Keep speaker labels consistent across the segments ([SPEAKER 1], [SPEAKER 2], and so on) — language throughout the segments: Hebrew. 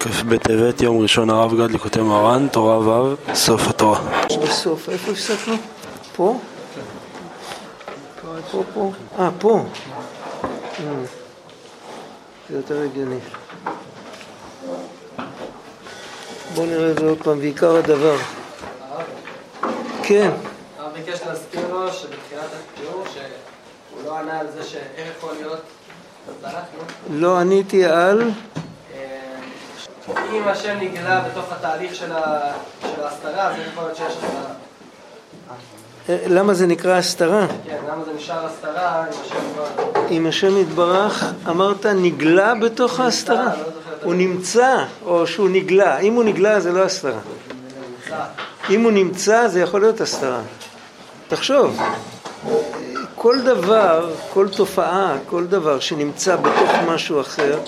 [SPEAKER 1] כ"ב בטבת, יום ראשון הרב גד ליקוטי מרן, תורה ו', סוף התורה.
[SPEAKER 2] בסוף, איפה הפסקנו? פה? פה, פה. אה, פה. אה, זה יותר הגיוני. בואו נראה את זה עוד פעם, ועיקר הדבר. כן.
[SPEAKER 3] הרב ביקש להזכיר לו שבתחילת התיאור שהוא לא ענה על זה שאיך יכול להיות אנחנו
[SPEAKER 2] לא עניתי על...
[SPEAKER 3] אם השם נגלה בתוך התהליך של ההסתרה, אז יכול להיות שיש הסתרה?
[SPEAKER 2] אה, למה זה נקרא הסתרה?
[SPEAKER 3] כן, למה זה נשאר הסתרה אם השם כבר...
[SPEAKER 2] אם השם יתברך, אמרת נגלה בתוך ההסתרה?
[SPEAKER 3] לא
[SPEAKER 2] הוא נמצא או שהוא נגלה? אם הוא נגלה זה לא הסתרה. אם הוא נמצא זה יכול להיות הסתרה. תחשוב, כל דבר, כל תופעה, כל דבר שנמצא בתוך משהו אחר,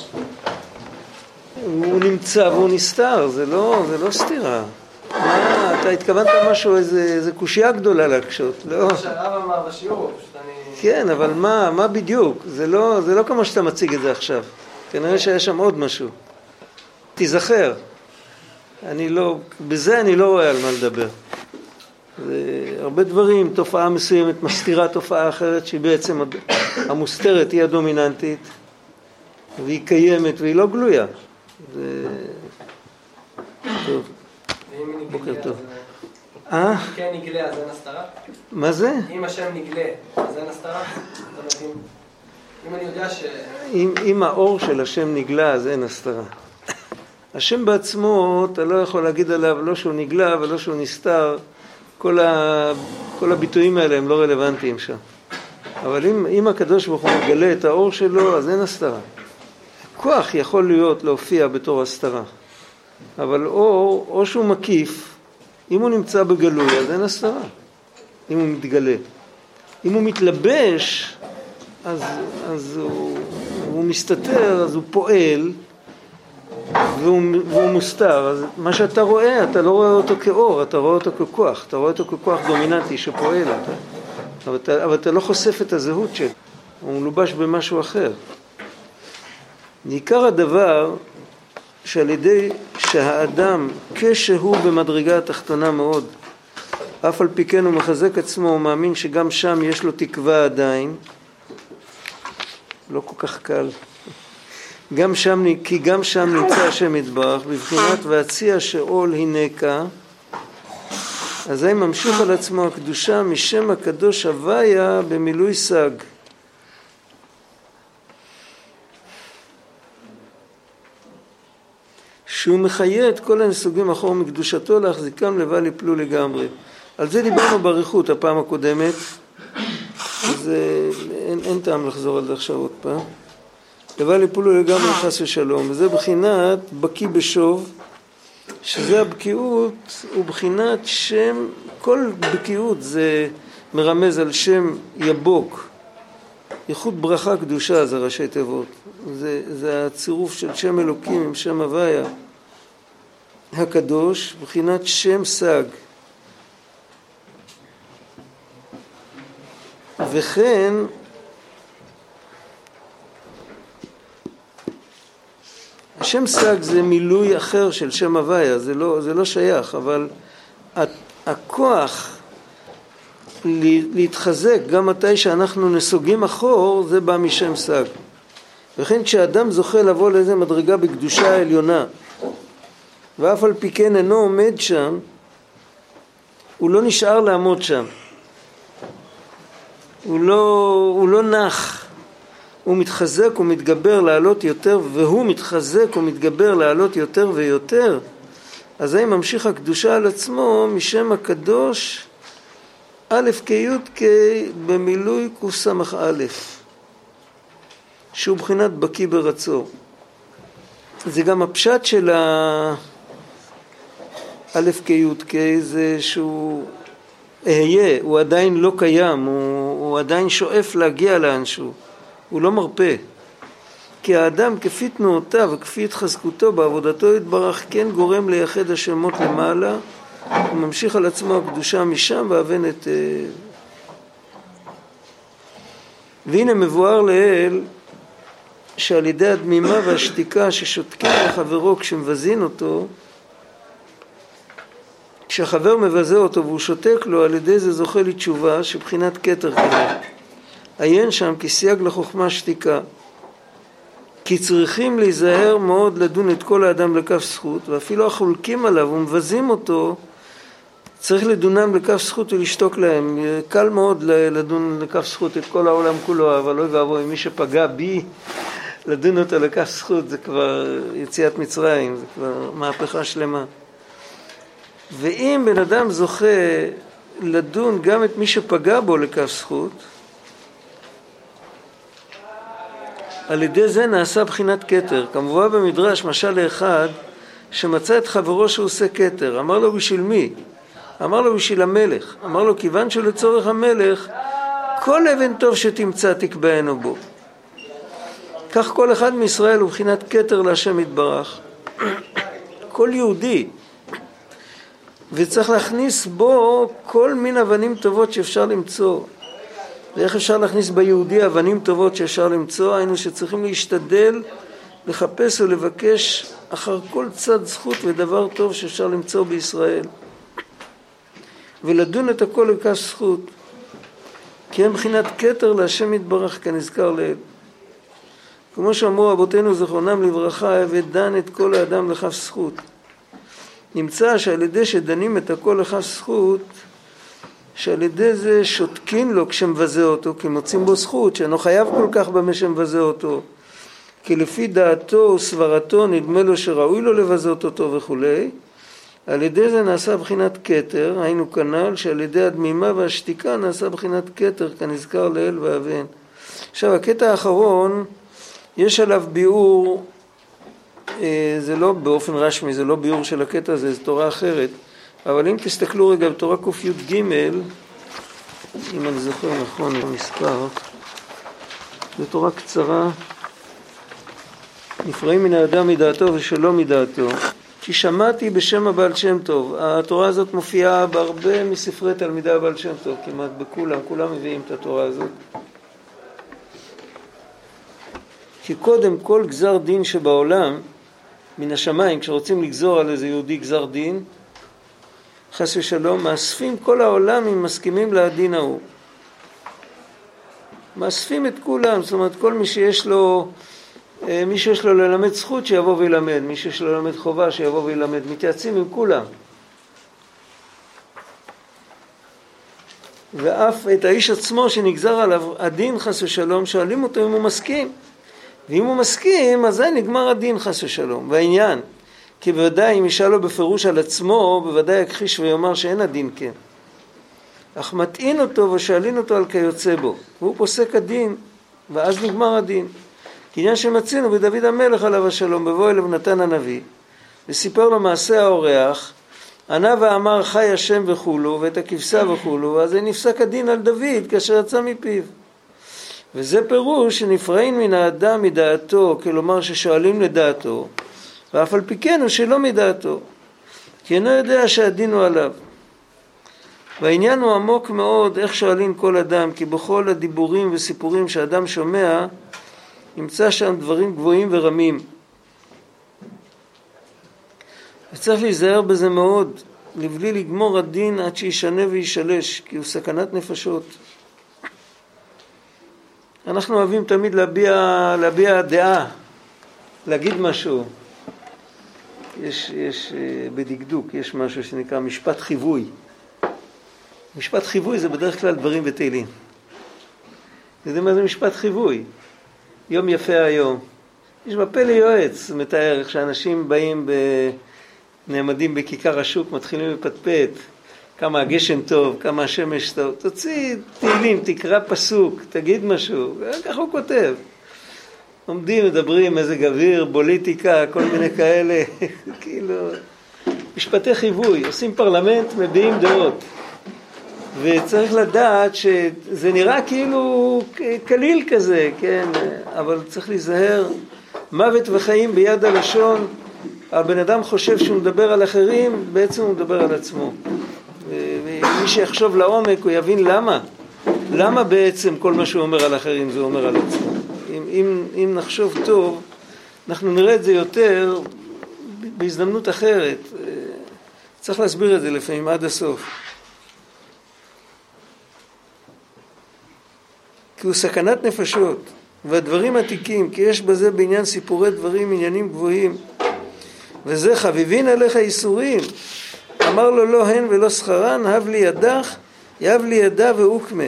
[SPEAKER 2] הוא נמצא והוא נסתר, זה לא, זה לא סתירה. מה, אתה התכוונת משהו, איזה, קושייה גדולה להקשות, לא?
[SPEAKER 3] מה שהרב אמר בשיעור, פשוט אני...
[SPEAKER 2] כן, אבל מה, מה בדיוק? זה לא, זה לא כמו שאתה מציג את זה עכשיו. כנראה שהיה שם עוד משהו. תיזכר. אני לא, בזה אני לא רואה על מה לדבר. זה הרבה דברים, תופעה מסוימת מסתירה תופעה אחרת שהיא בעצם המוסתרת היא הדומיננטית והיא קיימת והיא לא גלויה. זה... טוב, בוקר טוב.
[SPEAKER 3] אז...
[SPEAKER 2] אה?
[SPEAKER 3] כן נגלה, אז אין הסתרה?
[SPEAKER 2] מה זה?
[SPEAKER 3] אם השם נגלה, אז אין הסתרה? אם אני יודע ש...
[SPEAKER 2] אם, אם האור של השם נגלה, אז אין הסתרה. השם בעצמו, אתה לא יכול להגיד עליו לא שהוא נגלה ולא שהוא נסתר, כל, ה, כל הביטויים האלה הם לא רלוונטיים שם. אבל אם, אם הקדוש ברוך הוא מגלה את האור שלו, אז אין הסתרה. כוח יכול להיות, להופיע בתור הסתרה. אבל אור, או שהוא מקיף, אם הוא נמצא בגלוי, אז אין הסתרה. אם הוא מתגלה. אם הוא מתלבש, אז, אז הוא, הוא מסתתר, אז הוא פועל והוא, והוא מוסתר. אז מה שאתה רואה, אתה לא רואה אותו כאור, אתה רואה אותו ככוח, אתה רואה אותו ככוח דומיננטי שפועל. אתה, אבל, אתה, אבל אתה לא חושף את הזהות שלו, הוא מלובש במשהו אחר. עיקר הדבר שעל ידי שהאדם כשהוא במדרגה התחתונה מאוד, אף על פי כן הוא מחזק עצמו, הוא מאמין שגם שם יש לו תקווה עדיין, לא כל כך קל. גם שם, כי גם שם נמצא השם יתברך, בבחינת והציע שאול הנקה, אזי ממשיך על עצמו הקדושה משם הקדוש הוויה במילוי סג. שהוא מחיה את כל הנסוגים אחור מקדושתו להחזיקם לבל יפלו לגמרי. על זה דיברנו באריכות הפעם הקודמת, אז אה, אין, אין טעם לחזור על זה עכשיו עוד פעם. לבל יפולו לגמרי חס ושלום, וזה בחינת בקיא בשוב, שזה הבקיאות, הוא בחינת שם, כל בקיאות זה מרמז על שם יבוק, ייחוד ברכה קדושה זה ראשי תיבות, זה, זה הצירוף של שם אלוקים עם שם הוויה הקדוש, בחינת שם סג. וכן השם סג זה מילוי אחר של שם הוויה, זה לא, זה לא שייך, אבל הכוח להתחזק גם מתי שאנחנו נסוגים אחור, זה בא משם סג. וכן כשאדם זוכה לבוא לאיזה מדרגה בקדושה העליונה, ואף על פי כן אינו עומד שם, הוא לא נשאר לעמוד שם. הוא לא, הוא לא נח, הוא מתחזק ומתגבר לעלות יותר, והוא מתחזק ומתגבר לעלות יותר ויותר, אזי ממשיך הקדושה על עצמו משם הקדוש א' כי' כ' במילוי קס"א, שהוא בחינת בקיא ברצו. זה גם הפשט של ה... א' כי' כ' זה שהוא אהיה, הוא עדיין לא קיים, הוא, הוא עדיין שואף להגיע לאנשהו, הוא לא מרפה. כי האדם כפי תנועותיו וכפי התחזקותו בעבודתו יתברך כן גורם לייחד השמות למעלה הוא ממשיך על עצמו הקדושה משם והבן את... אה, והנה מבואר לעיל שעל ידי הדמימה והשתיקה ששותקים לחברו כשמבזין אותו, כשהחבר מבזה אותו והוא שותק לו, על ידי זה זוכה לתשובה שבחינת כתר כזה. עיין שם כי סייג לחוכמה שתיקה. כי צריכים להיזהר מאוד לדון את כל האדם לכף זכות, ואפילו החולקים עליו ומבזים אותו, צריך לדונם לכף זכות ולשתוק להם. קל מאוד לדון לכף זכות את כל העולם כולו, אבל אוי ואבוי, מי שפגע בי, לדון אותו לכף זכות זה כבר יציאת מצרים, זה כבר מהפכה שלמה. ואם בן אדם זוכה לדון גם את מי שפגע בו לכף זכות, על ידי זה נעשה בחינת כתר. כמובן במדרש, משל לאחד שמצא את חברו שהוא עושה כתר. אמר לו, בשביל מי? אמר לו, בשביל המלך. אמר לו, כיוון שלצורך המלך, כל אבן טוב שתמצא תקבענו בו. כך כל אחד מישראל הוא בחינת כתר להשם יתברך. כל יהודי. וצריך להכניס בו כל מין אבנים טובות שאפשר למצוא. ואיך אפשר להכניס ביהודי אבנים טובות שאפשר למצוא? היינו שצריכים להשתדל לחפש ולבקש אחר כל צד זכות ודבר טוב שאפשר למצוא בישראל. ולדון את הכל לכף זכות. כי הם מבחינת כתר להשם יתברך כנזכר לעיל. כמו שאמרו רבותינו זכרונם לברכה, ודן את כל האדם לכף זכות. נמצא שעל ידי שדנים את הכל לכף זכות, שעל ידי זה שותקים לו כשמבזה אותו, כי מוצאים בו זכות, שאינו חייב כל כך במה שמבזה אותו, כי לפי דעתו וסברתו נדמה לו שראוי לו לבזות אותו וכולי, על ידי זה נעשה בחינת כתר, היינו כנ"ל, שעל ידי הדמימה והשתיקה נעשה בחינת כתר, כנזכר לאל ואבן. עכשיו הקטע האחרון, יש עליו ביאור, זה לא באופן רשמי, זה לא ביאור של הקטע הזה, זו תורה אחרת. אבל אם תסתכלו רגע בתורה קי"ג, אם אני זוכר נכון המספר, זו תורה קצרה, נפרעים מן האדם מדעתו ושלא מדעתו, כי שמעתי בשם הבעל שם טוב. התורה הזאת מופיעה בהרבה מספרי תלמידי הבעל שם טוב, כמעט בכולם, כולם מביאים את התורה הזאת. כי קודם כל גזר דין שבעולם, מן השמיים, כשרוצים לגזור על איזה יהודי גזר דין, חס ושלום, מאספים כל העולם אם מסכימים לדין ההוא. מאספים את כולם, זאת אומרת כל מי שיש לו, אה, מי שיש לו ללמד זכות שיבוא וילמד, מי שיש לו ללמד חובה שיבוא וילמד, מתייעצים עם כולם. ואף את האיש עצמו שנגזר עליו הדין חס ושלום, שואלים אותו אם הוא מסכים. ואם הוא מסכים, אז זה נגמר הדין חס ושלום. והעניין, כי בוודאי אם ישאל לו בפירוש על עצמו, בוודאי יכחיש ויאמר שאין הדין כן. אך מטעין אותו ושואלין אותו על כיוצא בו, והוא פוסק הדין, ואז נגמר הדין. כעניין שמצינו בדוד המלך עליו השלום, בבוא אליו נתן הנביא, וסיפר לו מעשה האורח, ענה ואמר חי השם וכולו, ואת הכבשה וכולו, אז נפסק הדין על דוד כאשר יצא מפיו. וזה פירוש שנפרעים מן האדם מדעתו, כלומר ששואלים לדעתו, ואף על פי כן הוא שלא מדעתו, כי אינו יודע שהדין הוא עליו. והעניין הוא עמוק מאוד איך שואלים כל אדם, כי בכל הדיבורים וסיפורים שאדם שומע, נמצא שם דברים גבוהים ורמים. וצריך להיזהר בזה מאוד, לבלי לגמור הדין עד שישנה וישלש, כי הוא סכנת נפשות. אנחנו אוהבים תמיד להביע, להביע דעה, להגיד משהו. יש, יש אה, בדקדוק, יש משהו שנקרא משפט חיווי. משפט חיווי זה בדרך כלל דברים ותהילים. אתה יודע מה זה משפט חיווי? יום יפה היום. יש בפה ליועץ, מתאר איך שאנשים באים. נעמדים בכיכר השוק, מתחילים לפטפט, כמה הגשם טוב, כמה השמש טוב. תוציא תהילים, תקרא פסוק, תגיד משהו, ככה הוא כותב. עומדים, מדברים, מזג אוויר, פוליטיקה, כל מיני כאלה, כאילו, משפטי חיווי, עושים פרלמנט, מביעים דעות. וצריך לדעת שזה נראה כאילו קליל כזה, כן, אבל צריך להיזהר, מוות וחיים ביד הלשון, הבן אדם חושב שהוא מדבר על אחרים, בעצם הוא מדבר על עצמו. ומי שיחשוב לעומק הוא יבין למה, למה בעצם כל מה שהוא אומר על אחרים זה אומר על עצמו. אם, אם, אם נחשוב טוב, אנחנו נראה את זה יותר בהזדמנות אחרת. צריך להסביר את זה לפעמים עד הסוף. כי הוא סכנת נפשות, והדברים עתיקים, כי יש בזה בעניין סיפורי דברים עניינים גבוהים. וזה חביבין עליך ייסורים. אמר לו לא הן ולא שכרן, הב לי ידך, יהב לי ידה ואוקמה.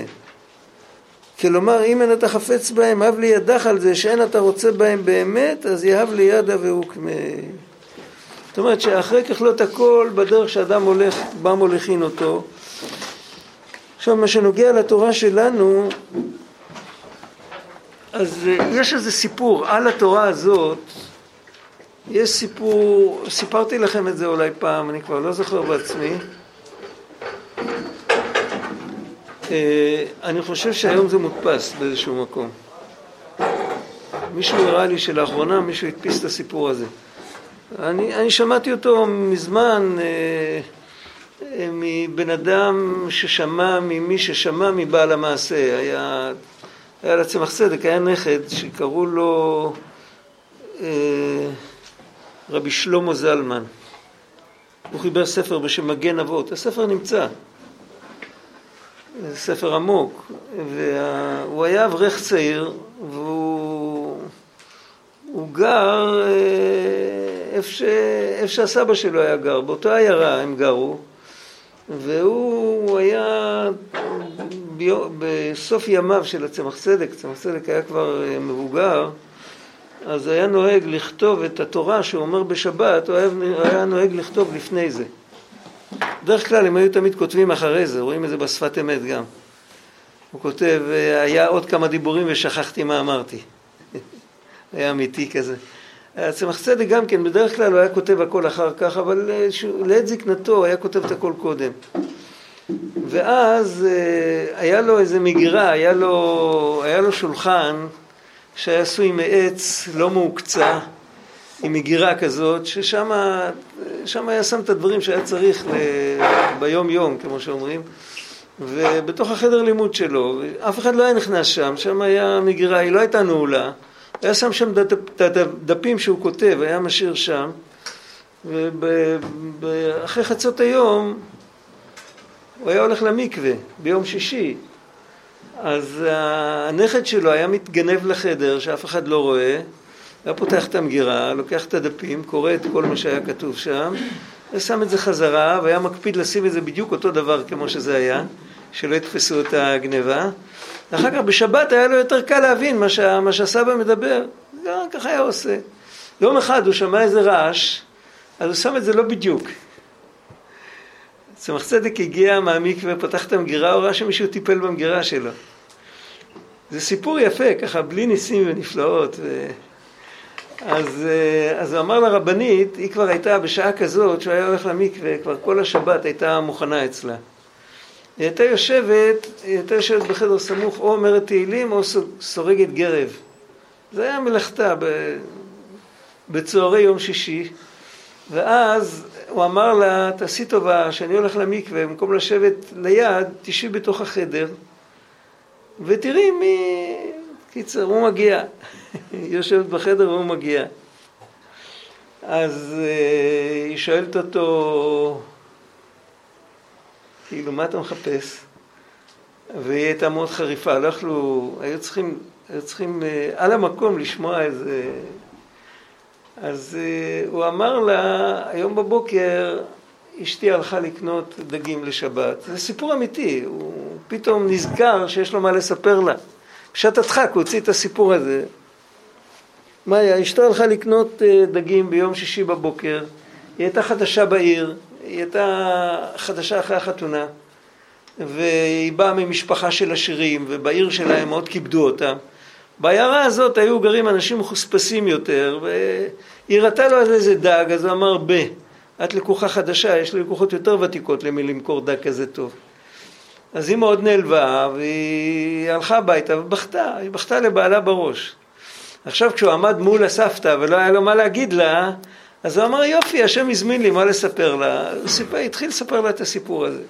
[SPEAKER 2] כלומר, אם אין אתה חפץ בהם, הב לי ידך על זה שאין אתה רוצה בהם באמת, אז יהב לי ידה ואוקמה. זאת אומרת שאחרי ככלות הכל, בדרך שאדם הולך, בא מוליכין אותו. עכשיו, מה שנוגע לתורה שלנו, אז אה, יש איזה סיפור על התורה הזאת, יש סיפור, סיפרתי לכם את זה אולי פעם, אני כבר לא זוכר בעצמי. אה, אני חושב שהיום זה מודפס באיזשהו מקום. מישהו הראה לי שלאחרונה מישהו הדפיס את הסיפור הזה. אני, אני שמעתי אותו מזמן אה, אה, מבן אדם ששמע ממי ששמע מבעל המעשה. היה, היה לצמח צדק, היה נכד שקראו לו אה, רבי שלמה זלמן. הוא חיבר ספר בשם מגן אבות. הספר נמצא. זה ספר עמוק. והוא היה אברך צעיר, והוא גר אה, איפה, ש... איפה שהסבא שלו היה גר, באותה עיירה הם גרו, והוא היה ביו... בסוף ימיו של הצמח צדק, צמח צדק היה כבר אה, מבוגר, אז היה נוהג לכתוב את התורה שהוא אומר בשבת, הוא היה, נוהג לכתוב לפני זה. בדרך כלל הם היו תמיד כותבים אחרי זה, רואים את זה בשפת אמת גם. הוא כותב, אה, היה עוד כמה דיבורים ושכחתי מה אמרתי. היה אמיתי כזה. צמח צדק גם כן, בדרך כלל הוא היה כותב הכל אחר כך, אבל אה, לעת זקנתו היה כותב את הכל קודם. ואז אה, היה לו איזה מגירה, היה לו, היה לו שולחן שהיה עשוי מעץ לא מעוקצע, עם מגירה כזאת, ששם היה שם את הדברים שהיה צריך ל... ביום יום, כמו שאומרים, ובתוך החדר לימוד שלו, אף אחד לא היה נכנס שם, שם היה מגירה, היא לא הייתה נעולה. היה שם שם את הדפים שהוא כותב, היה משאיר שם, ואחרי חצות היום הוא היה הולך למקווה ביום שישי. אז הנכד שלו היה מתגנב לחדר שאף אחד לא רואה, היה פותח את המגירה, לוקח את הדפים, קורא את כל מה שהיה כתוב שם, ושם את זה חזרה, והיה מקפיד לשים את זה בדיוק אותו דבר כמו שזה היה, שלא יתפסו את הגניבה. ואחר כך בשבת היה לו יותר קל להבין מה, שה, מה שהסבא מדבר, ככה היה עושה. יום אחד הוא שמע איזה רעש, אז הוא שם את זה לא בדיוק. צמח צדק הגיע מהמקווה, פתח את המגירה, הוא ראה שמישהו טיפל במגירה שלו. זה סיפור יפה, ככה, בלי ניסים ונפלאות. ו... אז, אה, אז הוא אמר לרבנית, היא כבר הייתה בשעה כזאת שהוא היה הולך למקווה, כבר כל השבת הייתה מוכנה אצלה. היא הייתה יושבת, היא הייתה יושבת בחדר סמוך, או אומרת תהילים או סורגת גרב. זה היה מלאכתה בצהרי יום שישי, ואז הוא אמר לה, תעשי טובה, שאני הולך למקווה, במקום לשבת ליד, תשבי בתוך החדר, ותראי מי... קיצר, הוא מגיע. יושבת בחדר והוא מגיע. אז uh, היא שואלת אותו, כאילו, מה אתה מחפש? והיא הייתה מאוד חריפה, לא יכלו, היו צריכים, היו צריכים אה, על המקום לשמוע איזה... אז אה, הוא אמר לה, היום בבוקר אשתי הלכה לקנות דגים לשבת. זה סיפור אמיתי, הוא פתאום נזכר שיש לו מה לספר לה. בשעת הדחק הוא הוציא את הסיפור הזה. מה היה? אשתו הלכה לקנות אה, דגים ביום שישי בבוקר, היא הייתה חדשה בעיר, היא הייתה חדשה אחרי החתונה, והיא באה ממשפחה של עשירים, ובעיר שלהם מאוד כיבדו אותה. בעיירה הזאת היו גרים אנשים מחוספסים יותר, והיא הראתה לו על איזה דג, אז הוא אמר, ב, את לקוחה חדשה, יש לקוחות יותר ותיקות למי למכור דג כזה טוב. אז היא מאוד נעלבה, והיא הלכה הביתה ובכתה, היא בכתה לבעלה בראש. עכשיו כשהוא עמד מול הסבתא ולא היה לו מה להגיד לה, אז הוא אמר, יופי, השם הזמין לי מה לספר לה. הוא סיפר, התחיל לספר לה את הסיפור הזה.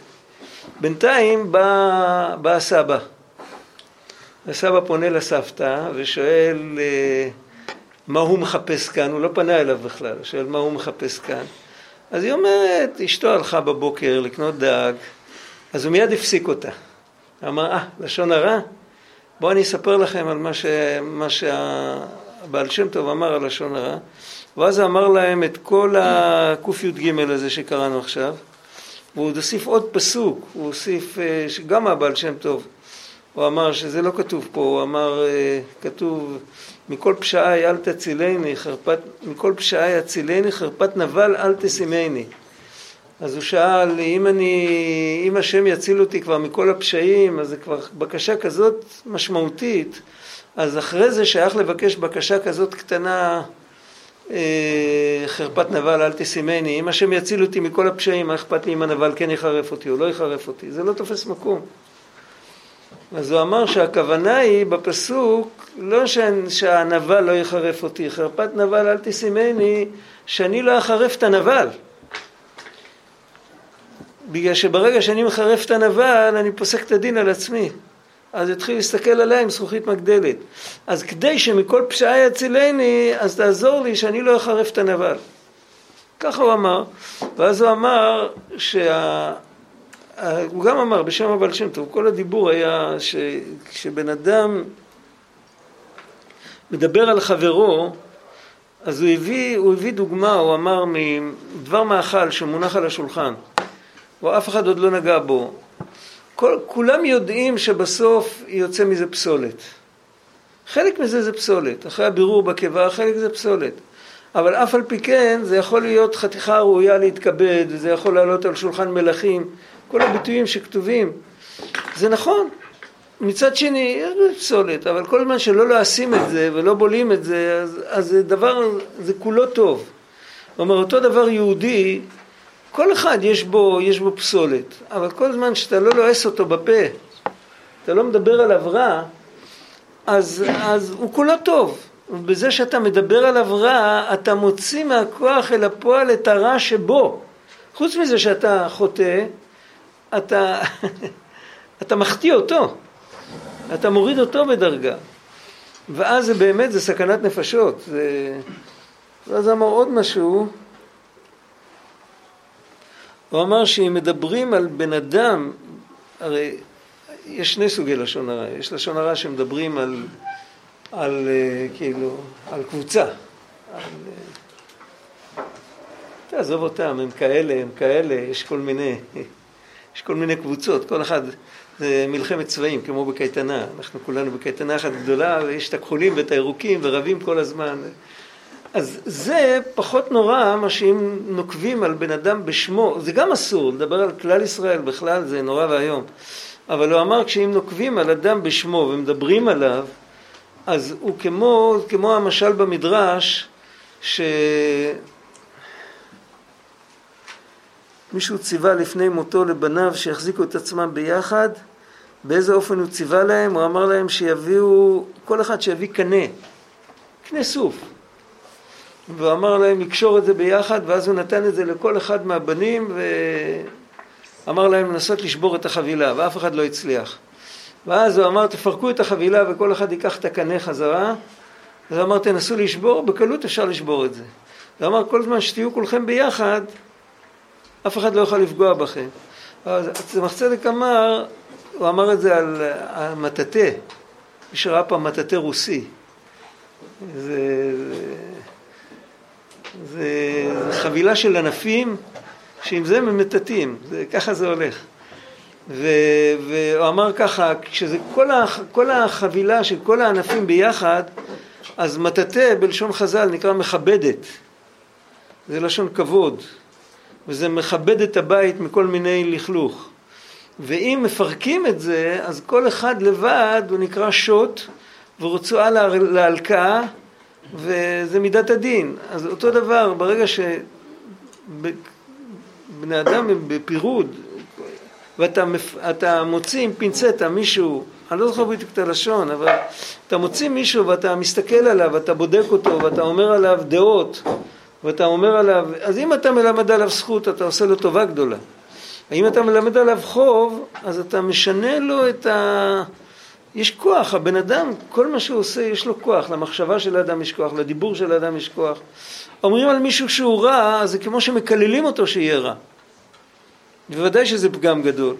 [SPEAKER 2] בינתיים בא, בא הסבא. הסבא פונה לסבתא ושואל אה, מה הוא מחפש כאן, הוא לא פנה אליו בכלל, הוא שואל מה הוא מחפש כאן. אז היא אומרת, אשתו הלכה בבוקר לקנות דג, אז הוא מיד הפסיק אותה. אמר, אה, לשון הרע? בואו אני אספר לכם על מה, ש... מה שהבעל שם טוב אמר על לשון הרע. ואז אמר להם את כל הקי"ג הזה שקראנו עכשיו, והוא הוסיף עוד פסוק, הוא הוסיף, אה, גם הבעל שם טוב, הוא אמר שזה לא כתוב פה, הוא אמר, אה, כתוב, מכל פשעי אל תצילני, חרפת, מכל פשעי הצילני, חרפת נבל אל תשימני. אז הוא שאל, אם אני, אם השם יציל אותי כבר מכל הפשעים, אז זה כבר בקשה כזאת משמעותית, אז אחרי זה שייך לבקש בקשה כזאת קטנה, אה, חרפת נבל אל תשימני, אם השם יציל אותי מכל הפשעים, מה אכפת לי אם הנבל כן יחרף אותי או לא יחרף אותי, זה לא תופס מקום. אז הוא אמר שהכוונה היא בפסוק, לא שהנבל לא יחרף אותי, חרפת נבל אל תשימני, שאני לא אחרף את הנבל. בגלל שברגע שאני מחרף את הנבל, אני פוסק את הדין על עצמי. אז יתחיל להסתכל עליה עם זכוכית מגדלת. אז כדי שמכל פשעי יצילני, אז תעזור לי שאני לא אחרף את הנבל. ככה הוא אמר. ואז הוא אמר שה... הוא גם אמר בשם הבעל שם טוב, כל הדיבור היה שכשבן אדם מדבר על חברו, אז הוא הביא, הוא הביא דוגמה, הוא אמר מדבר מאכל שמונח על השולחן, ואף אחד עוד לא נגע בו. כל, כולם יודעים שבסוף יוצא מזה פסולת. חלק מזה זה פסולת, אחרי הבירור בקיבה חלק זה פסולת. אבל אף על פי כן זה יכול להיות חתיכה ראויה להתכבד, וזה יכול לעלות על שולחן מלכים, כל הביטויים שכתובים. זה נכון. מצד שני, יש פסולת, אבל כל זמן שלא לועשים את זה ולא בולים את זה, אז, אז זה דבר, זה כולו טוב. כלומר, אותו דבר יהודי, כל אחד יש בו, יש בו פסולת, אבל כל זמן שאתה לא לועס אותו בפה, אתה לא מדבר עליו רע, אז, אז הוא כולו טוב. ובזה שאתה מדבר עליו רע, אתה מוציא מהכוח אל הפועל את הרע שבו. חוץ מזה שאתה חוטא, אתה, אתה מחטיא אותו, אתה מוריד אותו בדרגה. ואז זה באמת, זה סכנת נפשות. זה... ואז אמר עוד משהו, הוא אמר שאם מדברים על בן אדם, הרי יש שני סוגי לשון הרע, יש לשון הרע שמדברים על, על uh, כאילו, על קבוצה, על, uh, תעזוב אותם, הם כאלה, הם כאלה, יש כל מיני, יש כל מיני קבוצות, כל אחד זה מלחמת צבעים, כמו בקייטנה, אנחנו כולנו בקייטנה אחת גדולה, ויש את הכחולים ואת הירוקים ורבים כל הזמן. אז זה פחות נורא מה שאם נוקבים על בן אדם בשמו, זה גם אסור, לדבר על כלל ישראל בכלל זה נורא ואיום. אבל הוא אמר כשאם נוקבים על אדם בשמו ומדברים עליו, אז הוא כמו, כמו המשל במדרש, שמישהו ציווה לפני מותו לבניו שיחזיקו את עצמם ביחד, באיזה אופן הוא ציווה להם? הוא אמר להם שיביאו, כל אחד שיביא קנה, קנה סוף. והוא אמר להם לקשור את זה ביחד, ואז הוא נתן את זה לכל אחד מהבנים, ואמר להם לנסות לשבור את החבילה, ואף אחד לא הצליח. ואז הוא אמר, תפרקו את החבילה וכל אחד ייקח את הקנה חזרה. אז הוא אמר, תנסו לשבור, בקלות אפשר לשבור את זה. הוא אמר, כל זמן שתהיו כולכם ביחד, אף אחד לא יכול לפגוע בכם. אז צמח צדק אמר, הוא אמר את זה על המטאטה, מי שראה פעם מטאטה רוסי. זה, זה, זה חבילה של ענפים שעם זה הם מטאטאים, ככה זה הולך. ו, והוא אמר ככה, כשזה כל, הח, כל החבילה של כל הענפים ביחד, אז מטאטא בלשון חז"ל נקרא מכבדת, זה לשון כבוד, וזה מכבד את הבית מכל מיני לכלוך. ואם מפרקים את זה, אז כל אחד לבד הוא נקרא שוט ורצועה להלקאה וזה מידת הדין. אז אותו דבר, ברגע שבני אדם הם בפירוד ואתה מוציא עם פינצטה מישהו, אני לא זוכר בדיוק את הלשון, אבל אתה מוציא מישהו ואתה מסתכל עליו ואתה בודק אותו ואתה אומר עליו דעות ואתה אומר עליו, אז אם אתה מלמד עליו זכות אתה עושה לו טובה גדולה. אם אתה מלמד עליו חוב, אז אתה משנה לו את, ה, יש כוח, הבן אדם, כל מה שהוא עושה יש לו כוח, למחשבה של האדם יש כוח, לדיבור של האדם יש כוח. אומרים על מישהו שהוא רע, זה כמו שמקללים אותו שיהיה רע. בוודאי שזה פגם גדול.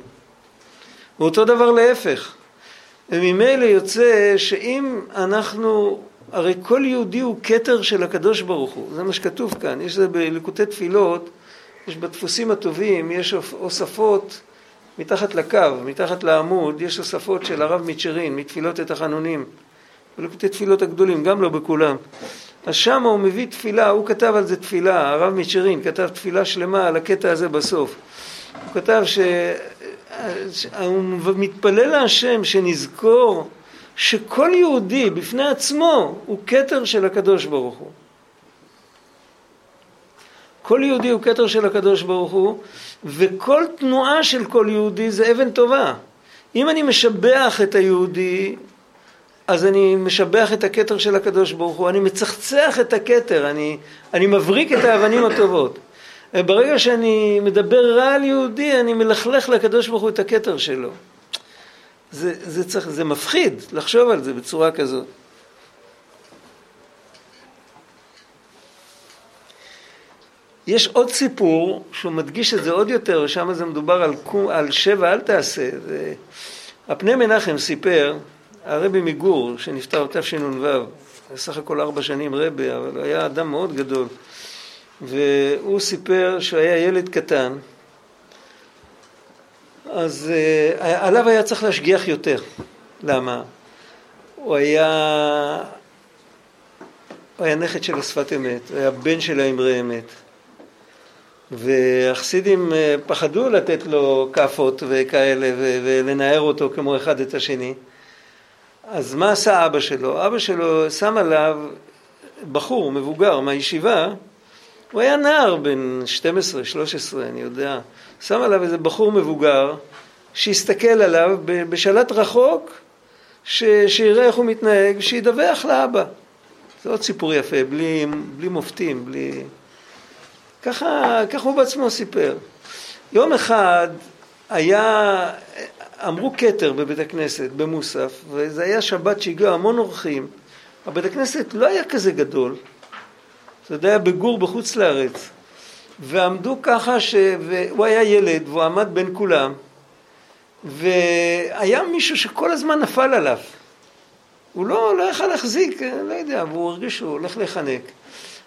[SPEAKER 2] ואותו דבר להפך. וממילא יוצא שאם אנחנו, הרי כל יהודי הוא כתר של הקדוש ברוך הוא, זה מה שכתוב כאן, יש זה בליקוטי תפילות, יש בדפוסים הטובים, יש הוספות מתחת לקו, מתחת לעמוד, יש הוספות של הרב מצ'רין, מתפילות את החנונים, בליקוטי תפילות הגדולים, גם לא בכולם. אז שם הוא מביא תפילה, הוא כתב על זה תפילה, הרב מצ'רין כתב תפילה שלמה על הקטע הזה בסוף. הוא כתב ש... הוא מתפלל להשם שנזכור שכל יהודי בפני עצמו הוא כתר של הקדוש ברוך הוא. כל יהודי הוא כתר של הקדוש ברוך הוא, וכל תנועה של כל יהודי זה אבן טובה. אם אני משבח את היהודי, אז אני משבח את הכתר של הקדוש ברוך הוא, אני מצחצח את הכתר, אני, אני מבריק את האבנים הטובות. ברגע שאני מדבר רע על יהודי, אני מלכלך לקדוש ברוך הוא את הכתר שלו. זה, זה, צריך, זה מפחיד לחשוב על זה בצורה כזאת. יש עוד סיפור שהוא מדגיש את זה עוד יותר, ושם זה מדובר על, על שבע אל תעשה. הפני מנחם סיפר, הרבי מגור, שנפטר בתשנ"ו, בסך הכל ארבע שנים רבי, אבל היה אדם מאוד גדול. והוא סיפר שהוא היה ילד קטן, אז uh, עליו היה צריך להשגיח יותר. למה? הוא היה, הוא היה נכד של השפת אמת, הוא היה בן של האמרי אמת. והחסידים אה, פחדו לתת לו כאפות וכאלה ולנער אותו כמו אחד את השני. אז מה עשה אבא שלו? אבא שלו שם עליו בחור מבוגר מהישיבה הוא היה נער בן 12, 13, אני יודע. שם עליו איזה בחור מבוגר שהסתכל עליו בשלט רחוק, ש... שיראה איך הוא מתנהג, שידווח לאבא. זה עוד סיפור יפה, בלי, בלי מופתים, בלי... ככה, ככה הוא בעצמו סיפר. יום אחד היה, אמרו כתר בבית הכנסת, במוסף, וזה היה שבת שהגיעו המון אורחים. הבית הכנסת לא היה כזה גדול, זה היה בגור בחוץ לארץ. ועמדו ככה, ש... והוא היה ילד והוא עמד בין כולם, והיה מישהו שכל הזמן נפל עליו. הוא לא, לא יכל להחזיק, לא יודע, והוא הרגיש שהוא הולך להיחנק.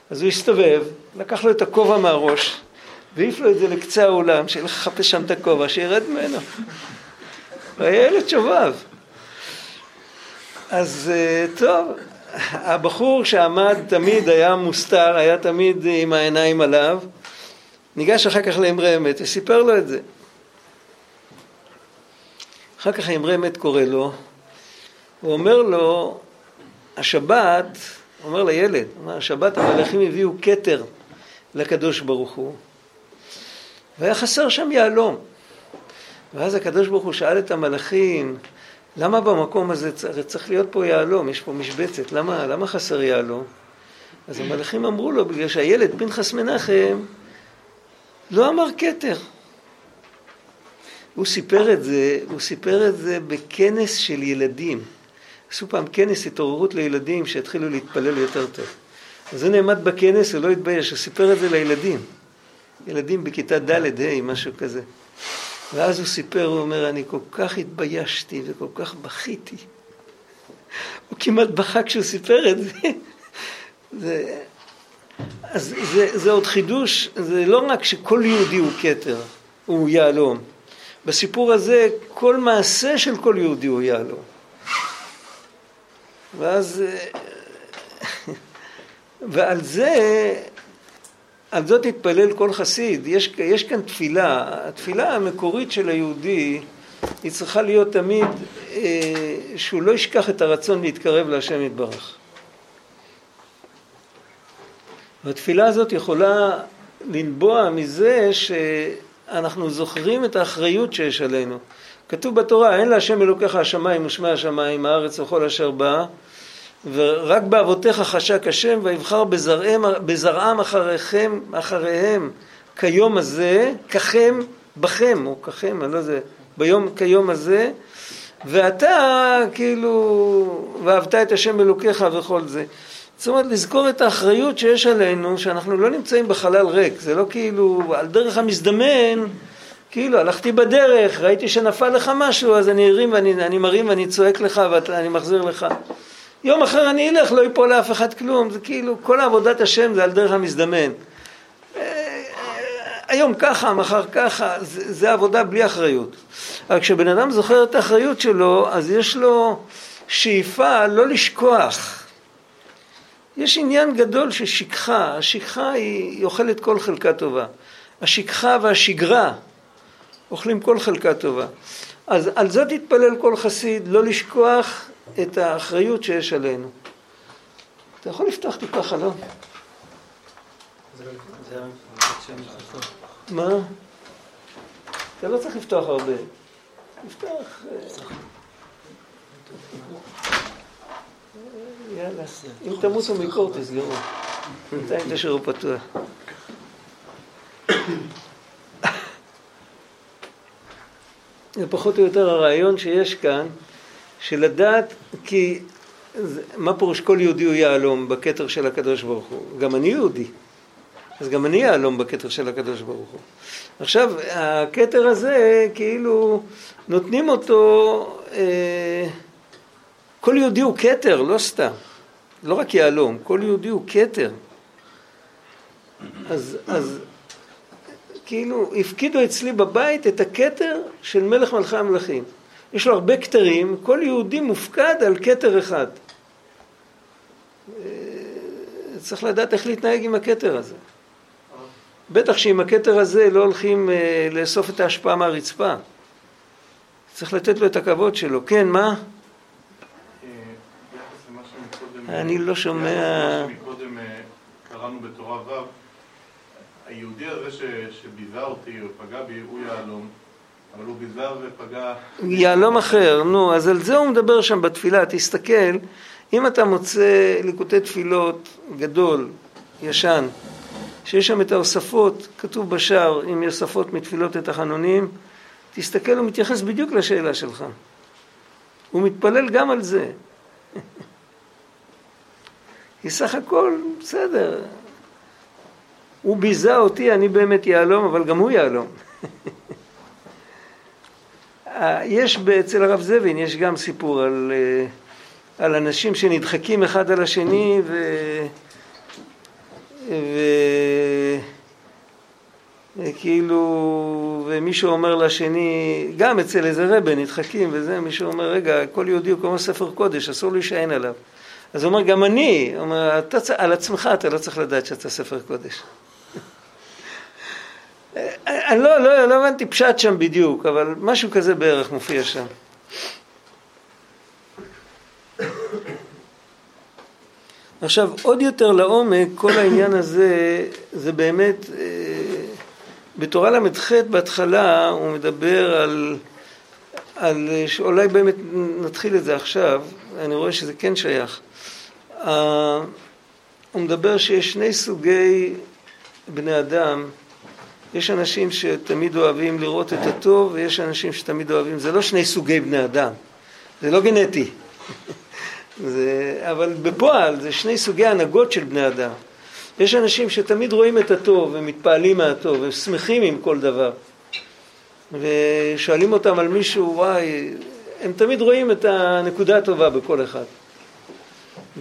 [SPEAKER 2] אז הוא הסתובב, לקח לו את הכובע מהראש, והעיף לו את זה לקצה האולם, שילך לחפש שם את הכובע, שירד ממנו. והיה ילד שובב. אז אה, טוב, הבחור שעמד תמיד היה מוסתר, היה תמיד עם העיניים עליו, ניגש אחר כך לאמרי אמת וסיפר לו את זה. אחר כך האמרי אמת קורא לו, הוא אומר לו, השבת, אומר לילד, הוא אומר, השבת המלאכים הביאו כתר לקדוש ברוך הוא, והיה חסר שם יהלום. ואז הקדוש ברוך הוא שאל את המלאכים, למה במקום הזה צריך להיות פה יהלום, יש פה משבצת, למה, למה חסר יהלום? אז המלאכים אמרו לו, בגלל שהילד פנחס מנחם לא אמר כתר. הוא סיפר את זה, הוא סיפר את זה בכנס של ילדים. עשו פעם כנס התעוררות לילדים שהתחילו להתפלל יותר טוב. אז הוא נעמד בכנס, הוא לא התבייש, הוא סיפר את זה לילדים. ילדים בכיתה ד', ה', משהו כזה. ואז הוא סיפר, הוא אומר, אני כל כך התביישתי וכל כך בכיתי. הוא כמעט בכה כשהוא סיפר את זה. זה אז זה, זה עוד חידוש, זה לא רק שכל יהודי הוא כתר, הוא יהלום. בסיפור הזה, כל מעשה של כל יהודי הוא יהלום. ואז, ועל זה על זאת התפלל כל חסיד. יש, יש כאן תפילה, התפילה המקורית של היהודי היא צריכה להיות תמיד אה, שהוא לא ישכח את הרצון להתקרב להשם יתברך. והתפילה הזאת יכולה לנבוע מזה שאנחנו זוכרים את האחריות שיש עלינו. כתוב בתורה, אין להשם אלוקיך השמיים ושמי השמיים, הארץ וכל אשר בא, ורק באבותיך חשק השם ויבחר בזרעם, בזרעם אחריכם, אחריהם כיום הזה, ככם בכם, או ככם, אני לא יודע, ביום כיום הזה, ואתה כאילו, ואהבת את השם אלוקיך וכל זה. זאת אומרת, לזכור את האחריות שיש עלינו, שאנחנו לא נמצאים בחלל ריק, זה לא כאילו, על דרך המזדמן, כאילו, הלכתי בדרך, ראיתי שנפל לך משהו, אז אני ארים ואני אני מרים ואני צועק לך ואני מחזיר לך. יום אחר אני אלך, לא ייפול לאף אחד כלום, זה כאילו, כל עבודת השם זה על דרך המזדמן. אה, היום ככה, מחר ככה, זה, זה עבודה בלי אחריות. אבל כשבן אדם זוכר את האחריות שלו, אז יש לו שאיפה לא לשכוח. יש עניין גדול של שכחה, השכחה היא, היא אוכלת כל חלקה טובה. השכחה והשגרה אוכלים כל חלקה טובה. אז על זאת יתפלל כל חסיד, לא לשכוח את האחריות שיש עלינו. אתה יכול לפתוח טיפה חלום? מה? אתה לא צריך לפתוח הרבה. לפתוח... אה, יאללה, אם תמותו מקור תסגרו. בינתיים תשאירו פתוח. זה פחות או יותר הרעיון שיש כאן, של לדעת כי מה פירוש כל יהודי הוא יהלום בכתר של הקדוש ברוך הוא? גם אני יהודי, אז גם אני יהלום בכתר של הקדוש ברוך הוא. עכשיו, הכתר הזה, כאילו, נותנים אותו, אה, כל יהודי הוא כתר, לא סתם. לא רק יהלום, כל יהודי הוא כתר. אז, אז כאילו הפקידו אצלי בבית את הכתר של מלך מלכי המלכים. יש לו הרבה כתרים, כל יהודי מופקד על כתר אחד. אה, צריך לדעת איך להתנהג עם הכתר הזה. בטח שעם הכתר הזה לא הולכים אה, לאסוף את ההשפעה מהרצפה. צריך לתת לו את הכבוד שלו. כן, מה? אה, אני לא שומע...
[SPEAKER 4] קודם קראנו בתורה ו' היהודי הזה שביזה אותי או פגע בי, הוא יהלום, אבל הוא ביזה ופגע...
[SPEAKER 2] יהלום אחר, נו, אז על זה הוא מדבר שם בתפילה, תסתכל, אם אתה מוצא ליקוטי תפילות גדול, ישן, שיש שם את ההוספות, כתוב בשער, אם יש הוספות מתפילות את החנונים, תסתכל, הוא מתייחס בדיוק לשאלה שלך. הוא מתפלל גם על זה. כי סך הכל, בסדר, הוא ביזה אותי, אני באמת יהלום, אבל גם הוא יהלום. אה, יש אצל הרב זבין, יש גם סיפור על, אה, על אנשים שנדחקים אחד על השני ו... ו... כאילו, ומישהו אומר לשני, גם אצל איזה רבה נדחקים וזה, מישהו אומר, רגע, כל יהודי הוא כמו ספר קודש, אסור להישען עליו. אז הוא אומר, גם אני, הוא אומר, אתה, על עצמך אתה לא צריך לדעת שאתה ספר קודש. אני לא, לא, לא הבנתי פשט שם בדיוק, אבל משהו כזה בערך מופיע שם. עכשיו, עוד יותר לעומק, כל העניין הזה, זה באמת, אה, בתורה ל"ח בהתחלה הוא מדבר על, על, שאולי באמת נתחיל את זה עכשיו, אני רואה שזה כן שייך. הוא מדבר שיש שני סוגי בני אדם יש אנשים שתמיד אוהבים לראות את הטוב ויש אנשים שתמיד אוהבים, זה לא שני סוגי בני אדם, זה לא גנטי, זה, אבל בפועל זה שני סוגי הנהגות של בני אדם. יש אנשים שתמיד רואים את הטוב ומתפעלים מהטוב ושמחים עם כל דבר ושואלים אותם על מישהו, וואי, הם תמיד רואים את הנקודה הטובה בכל אחד.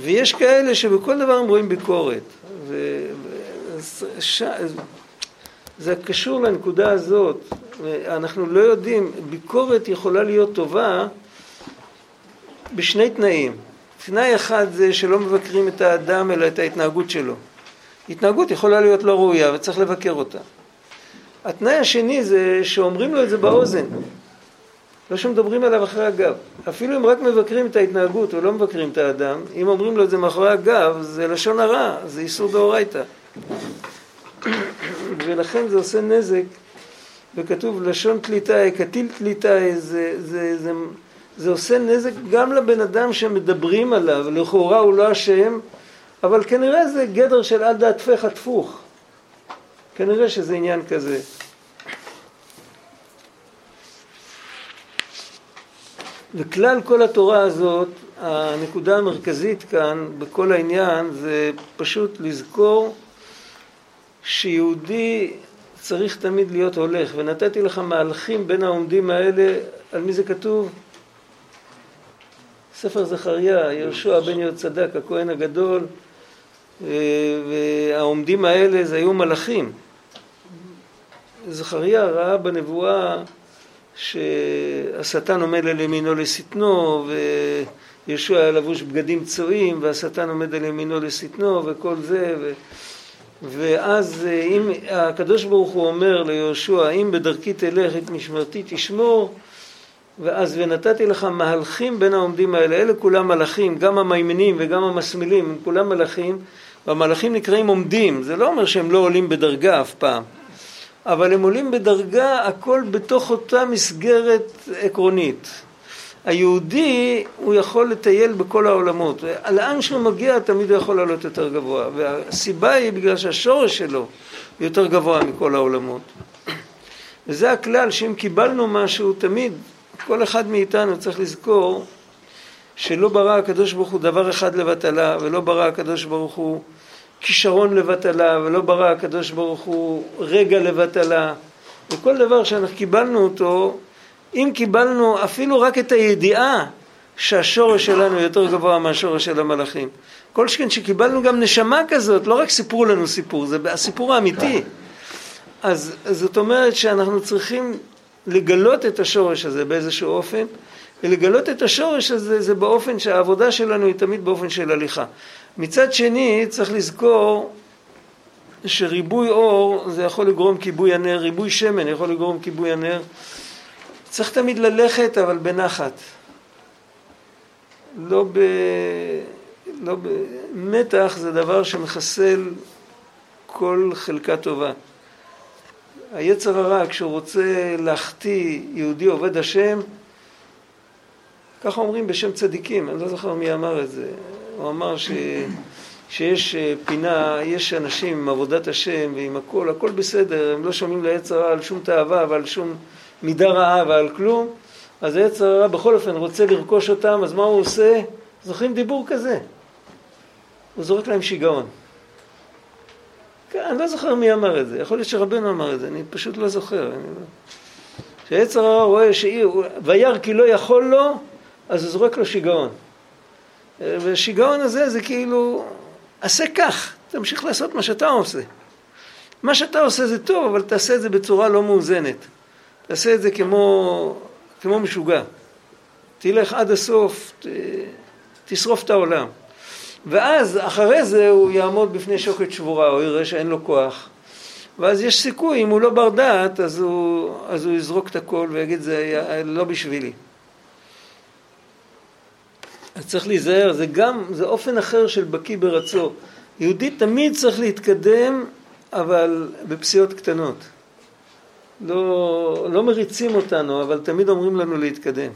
[SPEAKER 2] ויש כאלה שבכל דבר הם רואים ביקורת. ו... ש... זה קשור לנקודה הזאת. אנחנו לא יודעים, ביקורת יכולה להיות טובה בשני תנאים. תנאי אחד זה שלא מבקרים את האדם אלא את ההתנהגות שלו. התנהגות יכולה להיות לא ראויה וצריך לבקר אותה. התנאי השני זה שאומרים לו את זה באוזן, לא שמדברים עליו אחרי הגב. אפילו אם רק מבקרים את ההתנהגות ולא מבקרים את האדם, אם אומרים לו את זה מאחורי הגב, זה לשון הרע, זה איסור דאורייתא. ולכן זה עושה נזק, וכתוב לשון תליטאי, קטיל תליטאי, זה, זה, זה, זה עושה נזק גם לבן אדם שמדברים עליו, לכאורה הוא לא אשם, אבל כנראה זה גדר של על דעתפך התפוך. כנראה שזה עניין כזה. וכלל כל התורה הזאת, הנקודה המרכזית כאן בכל העניין זה פשוט לזכור שיהודי צריך תמיד להיות הולך, ונתתי לך מהלכים בין העומדים האלה, על מי זה כתוב? ספר זכריה, יהושע בן יהוד צדק, הכהן הגדול, אה, והעומדים האלה זה היו מלאכים. זכריה ראה בנבואה שהשטן עומד על ימינו לשטנו וישוע היה לבוש בגדים צועים והשטן עומד על ימינו לשטנו וכל זה ו... ואז אם הקדוש ברוך הוא אומר ליהושע אם בדרכי תלך את משמרתי תשמור ואז ונתתי לך מהלכים בין העומדים האלה. אלה כולם מלאכים גם המימנים וגם המסמילים הם כולם מלאכים והמלאכים נקראים עומדים. זה לא אומר שהם לא עולים בדרגה אף פעם אבל הם עולים בדרגה, הכל בתוך אותה מסגרת עקרונית. היהודי, הוא יכול לטייל בכל העולמות. לאן שהוא מגיע, תמיד הוא יכול לעלות יותר גבוה. והסיבה היא בגלל שהשורש שלו יותר גבוה מכל העולמות. וזה הכלל שאם קיבלנו משהו, תמיד, כל אחד מאיתנו צריך לזכור שלא ברא הקדוש ברוך הוא דבר אחד לבטלה, ולא ברא הקדוש ברוך הוא כישרון לבטלה, ולא ברא הקדוש ברוך הוא רגע לבטלה. וכל דבר שאנחנו קיבלנו אותו, אם קיבלנו אפילו רק את הידיעה שהשורש שלנו יותר גבוה מהשורש של המלאכים. כל שכן שקיבלנו גם נשמה כזאת, לא רק סיפרו לנו סיפור, זה הסיפור האמיתי. אז זאת אומרת שאנחנו צריכים לגלות את השורש הזה באיזשהו אופן, ולגלות את השורש הזה זה באופן שהעבודה שלנו היא תמיד באופן של הליכה. מצד שני צריך לזכור שריבוי אור זה יכול לגרום כיבוי הנר, ריבוי שמן יכול לגרום כיבוי הנר. צריך תמיד ללכת אבל בנחת. לא ב... לא ב... מתח זה דבר שמחסל כל חלקה טובה. היצר הרע כשהוא רוצה להחטיא יהודי עובד השם ככה אומרים בשם צדיקים, אני לא זוכר מי אמר את זה. הוא אמר ש... שיש אה, פינה, יש אנשים עם עבודת השם ועם הכל, הכל בסדר, הם לא שומעים לעץ הרע על שום תאווה ועל שום מידה רעה ועל כלום, אז העץ הרע בכל אופן רוצה לרכוש אותם, אז מה הוא עושה? זוכרים דיבור כזה? הוא זורק להם שיגעון. כן, אני לא זוכר מי אמר את זה, יכול להיות שרבנו אמר את זה, אני פשוט לא זוכר. כשהעץ הרע רואה שאי, וירא כי לא יכול לו, אז הוא זורק לו שיגעון. והשיגעון הזה זה כאילו, עשה כך, תמשיך לעשות מה שאתה עושה. מה שאתה עושה זה טוב, אבל תעשה את זה בצורה לא מאוזנת. תעשה את זה כמו, כמו משוגע. תלך עד הסוף, ת, תשרוף את העולם. ואז אחרי זה הוא יעמוד בפני שוקת שבורה, הוא יראה שאין לו כוח. ואז יש סיכוי, אם הוא לא בר דעת, אז הוא, אז הוא יזרוק את הכל ויגיד זה לא בשבילי. אז צריך להיזהר, זה גם, זה אופן אחר של בקיא ברצו. יהודי תמיד צריך להתקדם, אבל בפסיעות קטנות. לא, לא מריצים אותנו, אבל תמיד אומרים לנו להתקדם.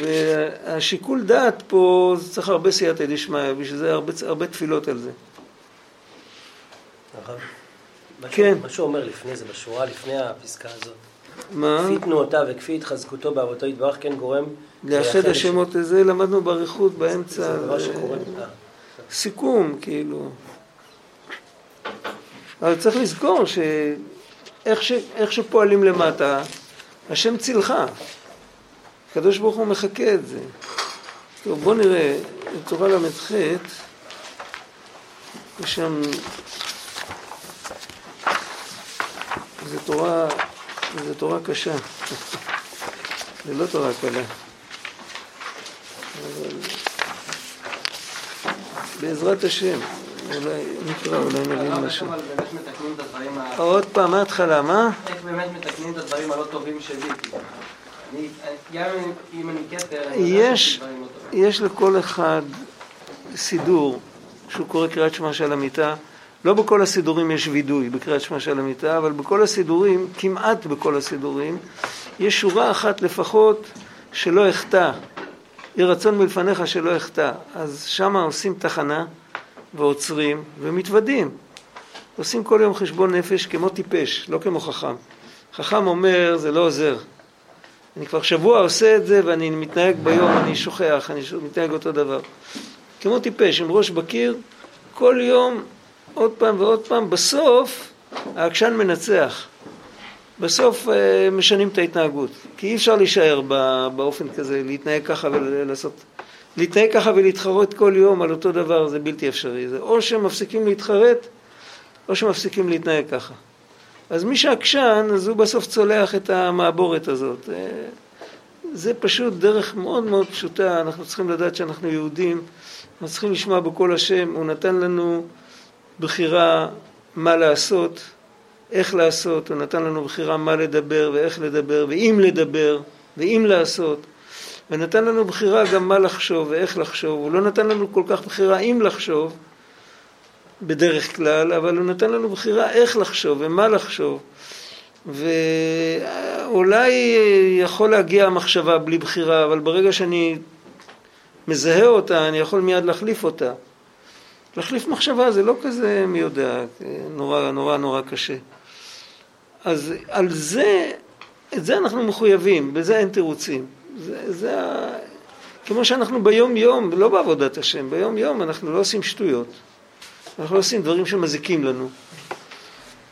[SPEAKER 2] והשיקול דעת פה, זה צריך הרבה סייעתא דשמיא, בשביל זה הרבה, הרבה תפילות על זה.
[SPEAKER 5] כן. מה שהוא אומר לפני זה, בשורה לפני הפסקה הזאת.
[SPEAKER 2] מה?
[SPEAKER 5] כפי תנועותיו וכפי התחזקותו באבותו יתברך כן גורם
[SPEAKER 2] לאחד השמות הזה למדנו באריכות באמצע.
[SPEAKER 5] זה דבר שקורה.
[SPEAKER 2] סיכום, כאילו. אבל צריך לזכור שאיך ש... שפועלים למטה, השם צילך. הקדוש ברוך הוא מחכה את זה. טוב, בואו נראה, בתורה ל"ח, יש שם, זו תורה, זו תורה קשה. זה לא תורה קלה. בעזרת השם, אולי נקרא, אולי נבין משהו. עוד פעם, מההתחלה, מה?
[SPEAKER 3] איך באמת מתקנים את הדברים הלא טובים שלי? גם אם אני כתר,
[SPEAKER 2] יש, לא יש לכל אחד סידור שהוא קורא קריאת שמע של המיטה. לא בכל הסידורים יש וידוי בקריאת שמע של המיטה, אבל בכל הסידורים, כמעט בכל הסידורים, יש שורה אחת לפחות שלא אחטא. יהי רצון מלפניך שלא אחטא. אז שם עושים תחנה ועוצרים ומתוודים. עושים כל יום חשבון נפש כמו טיפש, לא כמו חכם. חכם אומר זה לא עוזר. אני כבר שבוע עושה את זה ואני מתנהג ביום, אני שוכח, אני מתנהג אותו דבר. כמו טיפש, עם ראש בקיר, כל יום, עוד פעם ועוד פעם, בסוף העקשן מנצח. בסוף אה, משנים את ההתנהגות, כי אי אפשר להישאר באופן כזה, להתנהג ככה ולעשות... להתנהג ככה ולהתחרות כל יום על אותו דבר זה בלתי אפשרי. זה או שמפסיקים להתחרט, או שמפסיקים להתנהג ככה. אז מי שעקשן, אז הוא בסוף צולח את המעבורת הזאת. אה, זה פשוט דרך מאוד מאוד פשוטה, אנחנו צריכים לדעת שאנחנו יהודים, אנחנו צריכים לשמוע בקול השם, הוא נתן לנו בחירה מה לעשות, איך לעשות, הוא נתן לנו בחירה מה לדבר ואיך לדבר ואם לדבר ואם לעשות, ונתן לנו בחירה גם מה לחשוב ואיך לחשוב, הוא לא נתן לנו כל כך בחירה אם לחשוב בדרך כלל, אבל הוא נתן לנו בחירה איך לחשוב ומה לחשוב. ואולי יכול להגיע המחשבה בלי בחירה, אבל ברגע שאני מזהה אותה, אני יכול מיד להחליף אותה. להחליף מחשבה זה לא כזה מי יודע, נורא נורא נורא קשה. אז על זה, את זה אנחנו מחויבים, בזה אין תירוצים. זה, זה ה... כמו שאנחנו ביום יום, לא בעבודת השם, ביום יום אנחנו לא עושים שטויות. אנחנו לא עושים דברים שמזיקים לנו.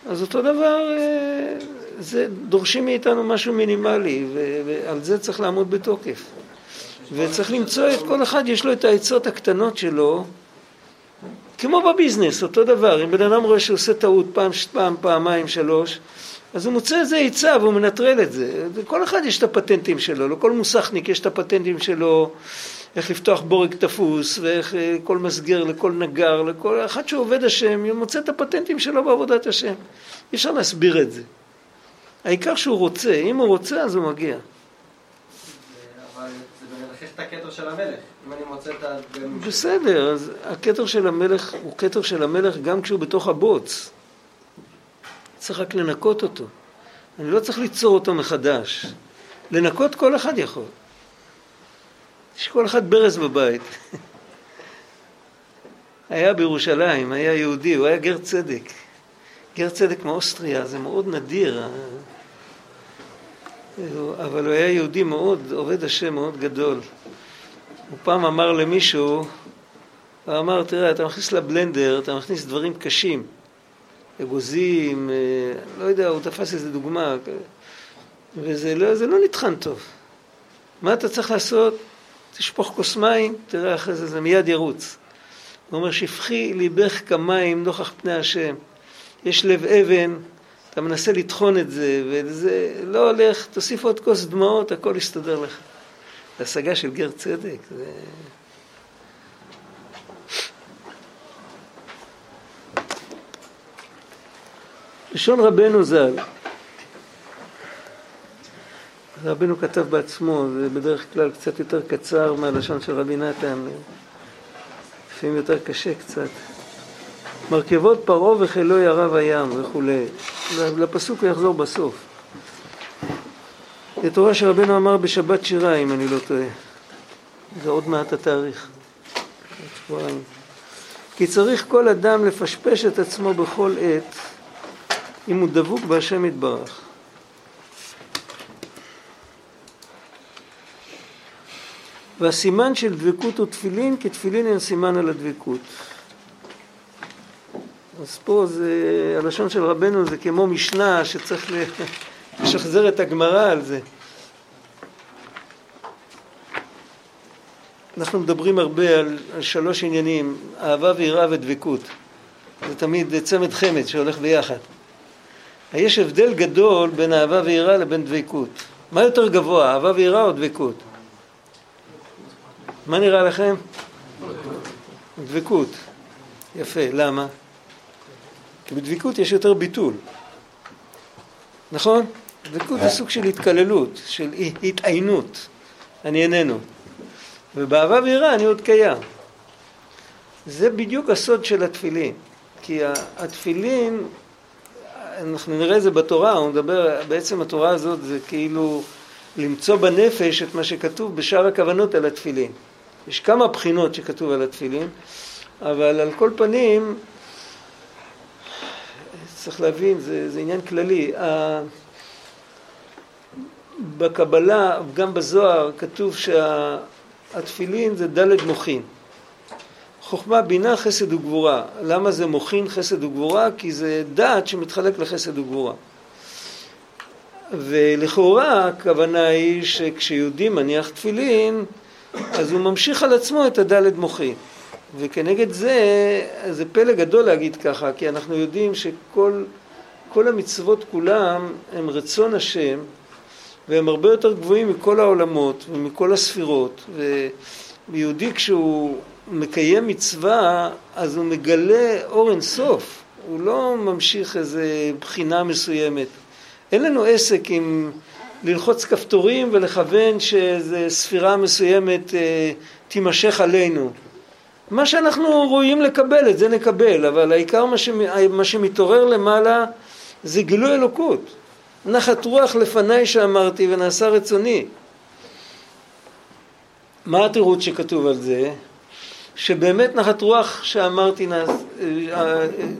[SPEAKER 2] אז אותו דבר, אה, זה דורשים מאיתנו משהו מינימלי, ועל זה צריך לעמוד בתוקף. וצריך למצוא את כל אחד, יש לו את העצות הקטנות שלו, כמו בביזנס, אותו דבר. אם בן אדם רואה שהוא עושה טעות פעם, פעם, פעמיים, שלוש, אז הוא מוצא איזה עצה והוא מנטרל את זה. לכל אחד יש את הפטנטים שלו, לכל מוסכניק יש את הפטנטים שלו, איך לפתוח בורג תפוס, ואיך אה, כל מסגר לכל נגר, לכל אחד שעובד השם, הוא מוצא את הפטנטים שלו בעבודת השם. אי אפשר להסביר את זה. העיקר שהוא רוצה, אם הוא רוצה אז הוא מגיע.
[SPEAKER 3] הכתר של המלך, אם אני מוצא את ה...
[SPEAKER 2] בסדר, אז הכתר של המלך הוא כתר של המלך גם כשהוא בתוך הבוץ. צריך רק לנקות אותו. אני לא צריך ליצור אותו מחדש. לנקות כל אחד יכול. יש כל אחד ברז בבית. היה בירושלים, היה יהודי, הוא היה גר צדק. גר צדק מאוסטריה, זה מאוד נדיר. אבל הוא היה יהודי מאוד, עובד השם מאוד גדול. הוא פעם אמר למישהו, הוא אמר, תראה, אתה מכניס לבלנדר, אתה מכניס דברים קשים. אגוזים, אה, לא יודע, הוא תפס איזה דוגמה, וזה לא, לא נטחן טוב. מה אתה צריך לעשות? תשפוך כוס מים, תראה אחרי זה, זה מיד ירוץ. הוא אומר, שפכי ליבך כמים נוכח פני השם. יש לב אבן, אתה מנסה לטחון את זה, וזה לא הולך, תוסיף עוד כוס דמעות, הכל יסתדר לך. זה השגה של גר צדק. זה... לשון רבנו ז"ל, רבנו כתב בעצמו, זה בדרך כלל קצת יותר קצר מהלשון של רבי נתן, לפעמים יותר קשה קצת. מרכבות פרעה וחילו ירב הים וכולי. לפסוק הוא יחזור בסוף. זה תורה שרבנו אמר בשבת שירה, אם אני לא טועה. זה עוד מעט התאריך. כי צריך כל אדם לפשפש את עצמו בכל עת אם הוא דבוק בהשם יתברך. והסימן של דבקות הוא תפילין, כי תפילין הם סימן על הדבקות. אז פה זה, הלשון של רבנו זה כמו משנה שצריך לשחזר את הגמרא על זה. אנחנו מדברים הרבה על, על שלוש עניינים, אהבה ויראה ודבקות. זה תמיד צמד חמד שהולך ביחד. יש הבדל גדול בין אהבה ויראה לבין דבקות. מה יותר גבוה, אהבה ויראה או דבקות? מה נראה לכם? דבקות. יפה, למה? כי בדבקות יש יותר ביטול. נכון? דבקות זה סוג של התקללות, של התעיינות. אני איננו. ובאהבה ויראה אני עוד קיים. זה בדיוק הסוד של התפילין. כי התפילין אנחנו נראה את זה בתורה, הוא מדבר, בעצם התורה הזאת זה כאילו למצוא בנפש את מה שכתוב בשאר הכוונות על התפילין. יש כמה בחינות שכתוב על התפילין, אבל על כל פנים, צריך להבין, זה, זה עניין כללי. בקבלה, גם בזוהר, כתוב שהתפילין זה דלת מוחין. חוכמה, בינה, חסד וגבורה. למה זה מוחין, חסד וגבורה? כי זה דעת שמתחלק לחסד וגבורה. ולכאורה הכוונה היא שכשיהודי מניח תפילין, אז הוא ממשיך על עצמו את הדלת מוחין. וכנגד זה, זה פלא גדול להגיד ככה, כי אנחנו יודעים שכל כל המצוות כולם הם רצון השם, והם הרבה יותר גבוהים מכל העולמות ומכל הספירות. ויהודי כשהוא מקיים מצווה, אז הוא מגלה אור אינסוף, הוא לא ממשיך איזה בחינה מסוימת. אין לנו עסק עם ללחוץ כפתורים ולכוון שאיזו ספירה מסוימת אה, תימשך עלינו. מה שאנחנו רואים לקבל, את זה נקבל, אבל העיקר מה, ש... מה שמתעורר למעלה זה גילוי אלוקות. נחת רוח לפניי שאמרתי ונעשה רצוני. מה התירוץ שכתוב על זה? שבאמת נחת רוח שאמרתי,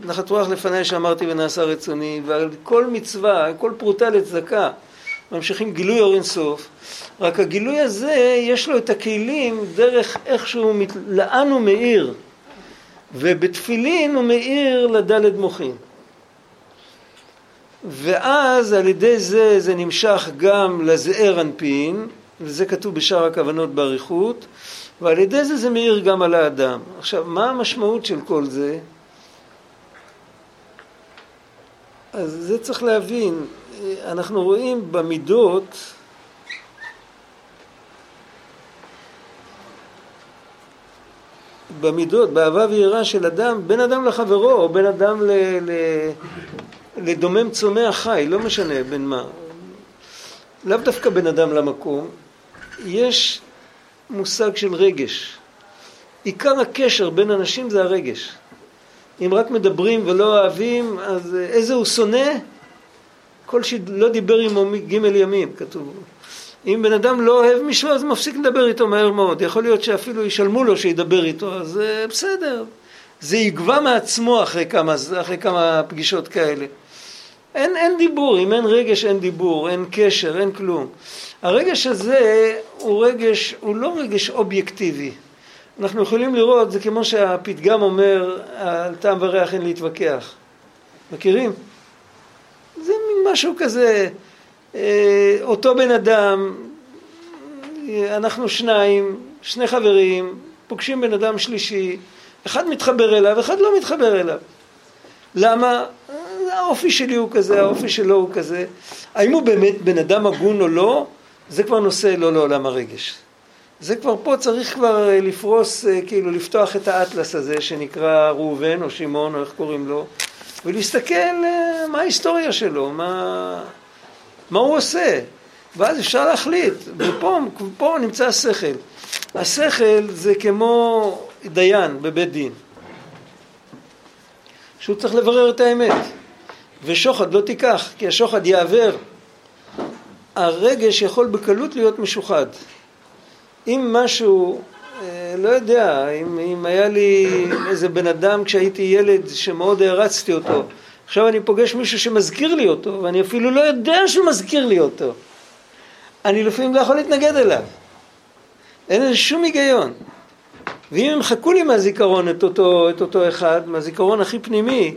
[SPEAKER 2] נחת רוח לפניי שאמרתי ונעשה רצוני, ועל כל מצווה, כל פרוטה לצדקה, ממשיכים גילוי אור אינסוף, רק הגילוי הזה יש לו את הכלים דרך איכשהו, לאן הוא מאיר, ובתפילין הוא מאיר לדלת מוחין. ואז על ידי זה זה נמשך גם לזעיר אנפין, וזה כתוב בשאר הכוונות באריכות, ועל ידי זה זה מאיר גם על האדם. עכשיו, מה המשמעות של כל זה? אז זה צריך להבין, אנחנו רואים במידות במידות, באהבה ויראה של אדם, בין אדם לחברו, או בין אדם ל, ל, לדומם צומח חי, לא משנה בין מה. לאו דווקא בין אדם למקום, יש מושג של רגש. עיקר הקשר בין אנשים זה הרגש. אם רק מדברים ולא אוהבים, אז איזה הוא שונא? כל שלא דיבר עמו ג' ימים, כתוב. אם בן אדם לא אוהב מישהו, אז מפסיק לדבר איתו מהר מאוד. יכול להיות שאפילו ישלמו לו שידבר איתו, אז בסדר. זה יגבה מעצמו אחרי כמה, אחרי כמה פגישות כאלה. אין, אין דיבור, אם אין רגש אין דיבור, אין קשר, אין כלום. הרגש הזה הוא רגש, הוא לא רגש אובייקטיבי. אנחנו יכולים לראות, זה כמו שהפתגם אומר, על טעם וריח אין להתווכח. מכירים? זה מין משהו כזה, אה, אותו בן אדם, אנחנו שניים, שני חברים, פוגשים בן אדם שלישי, אחד מתחבר אליו, אחד לא מתחבר אליו. למה? האופי שלי הוא כזה, האופי שלו הוא כזה. האם הוא באמת בן אדם הגון או לא, זה כבר נושא לא לעולם הרגש. זה כבר פה צריך כבר אה, לפרוס, אה, כאילו לפתוח את האטלס הזה שנקרא ראובן או שמעון או איך קוראים לו, ולהסתכל אה, מה ההיסטוריה שלו, מה, מה הוא עושה, ואז אפשר להחליט, ופה נמצא השכל. השכל זה כמו דיין בבית דין, שהוא צריך לברר את האמת. ושוחד לא תיקח, כי השוחד יעבר. הרגש יכול בקלות להיות משוחד. אם משהו, אה, לא יודע, אם, אם היה לי איזה בן אדם כשהייתי ילד שמאוד הערצתי אותו, עכשיו אני פוגש מישהו שמזכיר לי אותו, ואני אפילו לא יודע שהוא מזכיר לי אותו. אני לפעמים לא יכול להתנגד אליו. אין לזה שום היגיון. ואם הם חכו לי מהזיכרון את אותו, את אותו אחד, מהזיכרון הכי פנימי,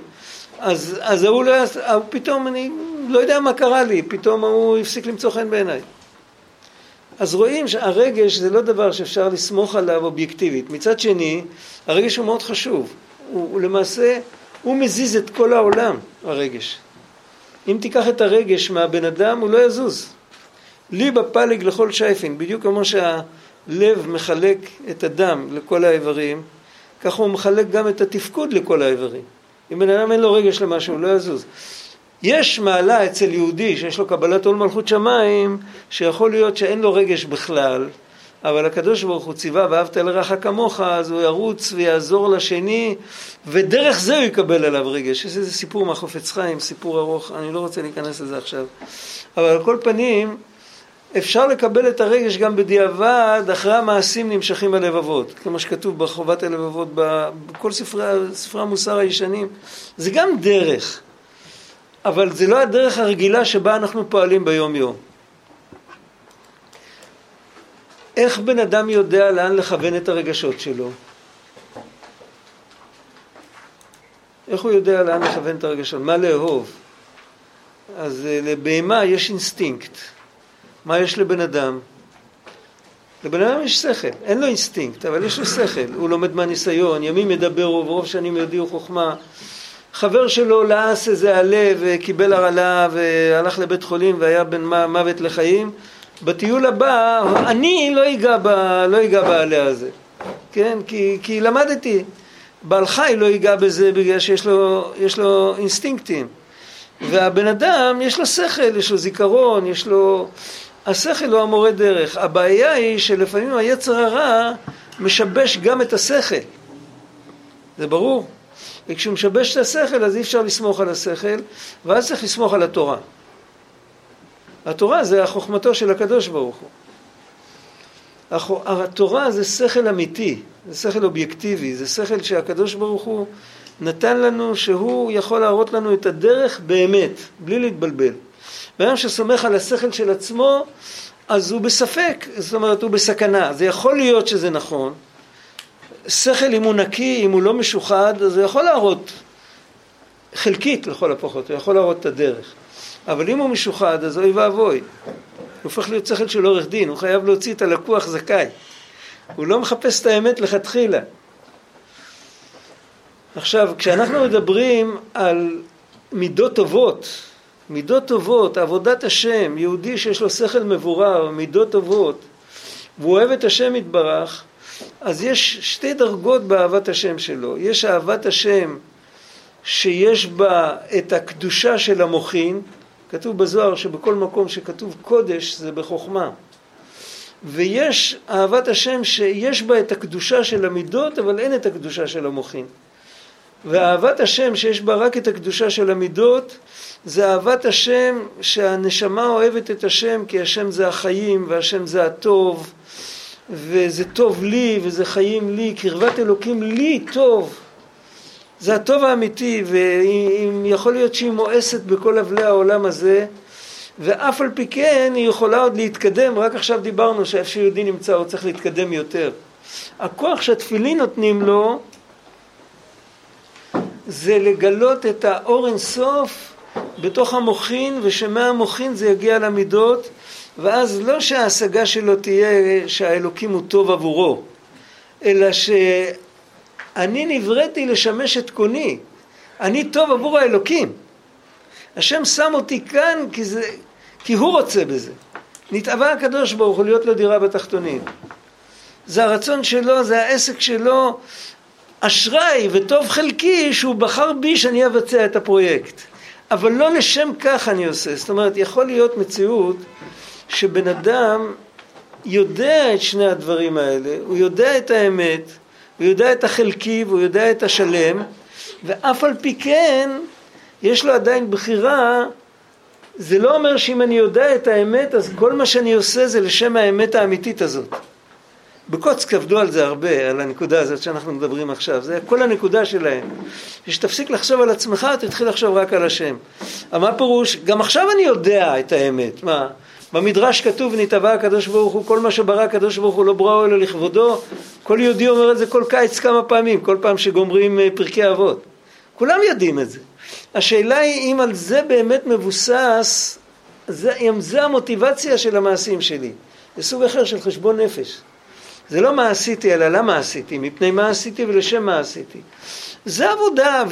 [SPEAKER 2] אז, אז ההוא לא, ההוא פתאום, אני לא יודע מה קרה לי, פתאום ההוא הפסיק למצוא חן בעיניי. אז רואים שהרגש זה לא דבר שאפשר לסמוך עליו אובייקטיבית. מצד שני, הרגש הוא מאוד חשוב. הוא, הוא למעשה, הוא מזיז את כל העולם, הרגש. אם תיקח את הרגש מהבן אדם, הוא לא יזוז. לי בפלג לכל שייפין, בדיוק כמו שהלב מחלק את הדם לכל האיברים, ככה הוא מחלק גם את התפקוד לכל האיברים. אם בן אדם אין לו רגש למשהו, הוא לא יזוז. יש מעלה אצל יהודי שיש לו קבלת עול מלכות שמיים, שיכול להיות שאין לו רגש בכלל, אבל הקדוש ברוך הוא ציווה ואהבת לרעך כמוך, אז הוא ירוץ ויעזור לשני, ודרך זה הוא יקבל עליו רגש. יש איזה סיפור מהחופץ חיים, סיפור ארוך, אני לא רוצה להיכנס לזה עכשיו. אבל על כל פנים, אפשר לקבל את הרגש גם בדיעבד, אחרי המעשים נמשכים הלבבות, כמו שכתוב בחובת הלבבות, בכל ספרי, ספרי המוסר הישנים. זה גם דרך, אבל זה לא הדרך הרגילה שבה אנחנו פועלים ביום יום. איך בן אדם יודע לאן לכוון את הרגשות שלו? איך הוא יודע לאן לכוון את הרגשות? מה לאהוב? אז אה, לבהמה יש אינסטינקט. מה יש לבן אדם? לבן אדם יש שכל, אין לו אינסטינקט, אבל יש לו שכל. הוא לומד מהניסיון, ימים ידברו ורוב שנים יודיעו חוכמה. חבר שלו לעס איזה עלה וקיבל הרעלה והלך לבית חולים והיה בין מוות לחיים. בטיול הבא, אני לא אגע, ב, לא אגע בעלה הזה, כן? כי, כי למדתי. בעל חי לא ייגע בזה בגלל שיש לו, לו אינסטינקטים. והבן אדם יש לו שכל, יש לו זיכרון, יש לו... השכל הוא המורה דרך. הבעיה היא שלפעמים היצר הרע משבש גם את השכל. זה ברור. וכשהוא משבש את השכל אז אי אפשר לסמוך על השכל, ואז צריך לסמוך על התורה. התורה זה החוכמתו של הקדוש ברוך הוא. התורה זה שכל אמיתי, זה שכל אובייקטיבי, זה שכל שהקדוש ברוך הוא נתן לנו שהוא יכול להראות לנו את הדרך באמת, בלי להתבלבל. בן שסומך על השכל של עצמו, אז הוא בספק, זאת אומרת הוא בסכנה. זה יכול להיות שזה נכון. שכל אם הוא נקי, אם הוא לא משוחד, אז הוא יכול להראות, חלקית לכל הפחות, הוא יכול להראות את הדרך. אבל אם הוא משוחד, אז אוי ואבוי. הוא הופך להיות שכל של עורך דין, הוא חייב להוציא את הלקוח זכאי. הוא לא מחפש את האמת לכתחילה. עכשיו, כשאנחנו מדברים על מידות טובות, מידות טובות, עבודת השם, יהודי שיש לו שכל מבורר, מידות טובות, והוא אוהב את השם יתברך, אז יש שתי דרגות באהבת השם שלו. יש אהבת השם שיש בה את הקדושה של המוחין, כתוב בזוהר שבכל מקום שכתוב קודש זה בחוכמה. ויש אהבת השם שיש בה את הקדושה של המידות, אבל אין את הקדושה של המוחין. ואהבת השם שיש בה רק את הקדושה של המידות, זה אהבת השם שהנשמה אוהבת את השם כי השם זה החיים והשם זה הטוב וזה טוב לי וזה חיים לי, קרבת אלוקים לי טוב. זה הטוב האמיתי ואם יכול להיות שהיא מואסת בכל אבלי העולם הזה ואף על פי כן היא יכולה עוד להתקדם, רק עכשיו דיברנו שאיפה שיהודי נמצא הוא צריך להתקדם יותר. הכוח שהתפילין נותנים לו זה לגלות את האור אינסוף בתוך המוחין ושמהמוחין זה יגיע למידות ואז לא שההשגה שלו תהיה שהאלוקים הוא טוב עבורו אלא שאני נבראתי לשמש את קוני. אני טוב עבור האלוקים. השם שם אותי כאן כי, זה, כי הוא רוצה בזה. נתאווה הקדוש ברוך הוא להיות לו דירה בתחתונים. זה הרצון שלו, זה העסק שלו אשראי וטוב חלקי שהוא בחר בי שאני אבצע את הפרויקט. אבל לא לשם כך אני עושה. זאת אומרת, יכול להיות מציאות שבן אדם יודע את שני הדברים האלה, הוא יודע את האמת, הוא יודע את החלקי והוא יודע את השלם, ואף על פי כן יש לו עדיין בחירה, זה לא אומר שאם אני יודע את האמת אז כל מה שאני עושה זה לשם האמת האמיתית הזאת. בקוצק עבדו על זה הרבה, על הנקודה הזאת שאנחנו מדברים עכשיו, זה כל הנקודה שלהם. שתפסיק לחשוב על עצמך, תתחיל לחשוב רק על השם. מה פירוש? גם עכשיו אני יודע את האמת. מה? במדרש כתוב נתבע הקדוש ברוך הוא, כל מה שברא הקדוש ברוך הוא לא בראו אלא לכבודו. כל יהודי אומר את זה כל קיץ כמה פעמים, כל פעם שגומרים אה, פרקי אבות. כולם יודעים את זה. השאלה היא אם על זה באמת מבוסס, זה, אם זה המוטיבציה של המעשים שלי. זה סוג אחר של חשבון נפש. זה לא מה עשיתי, אלא למה עשיתי, מפני מה עשיתי ולשם מה עשיתי. זה עבודה,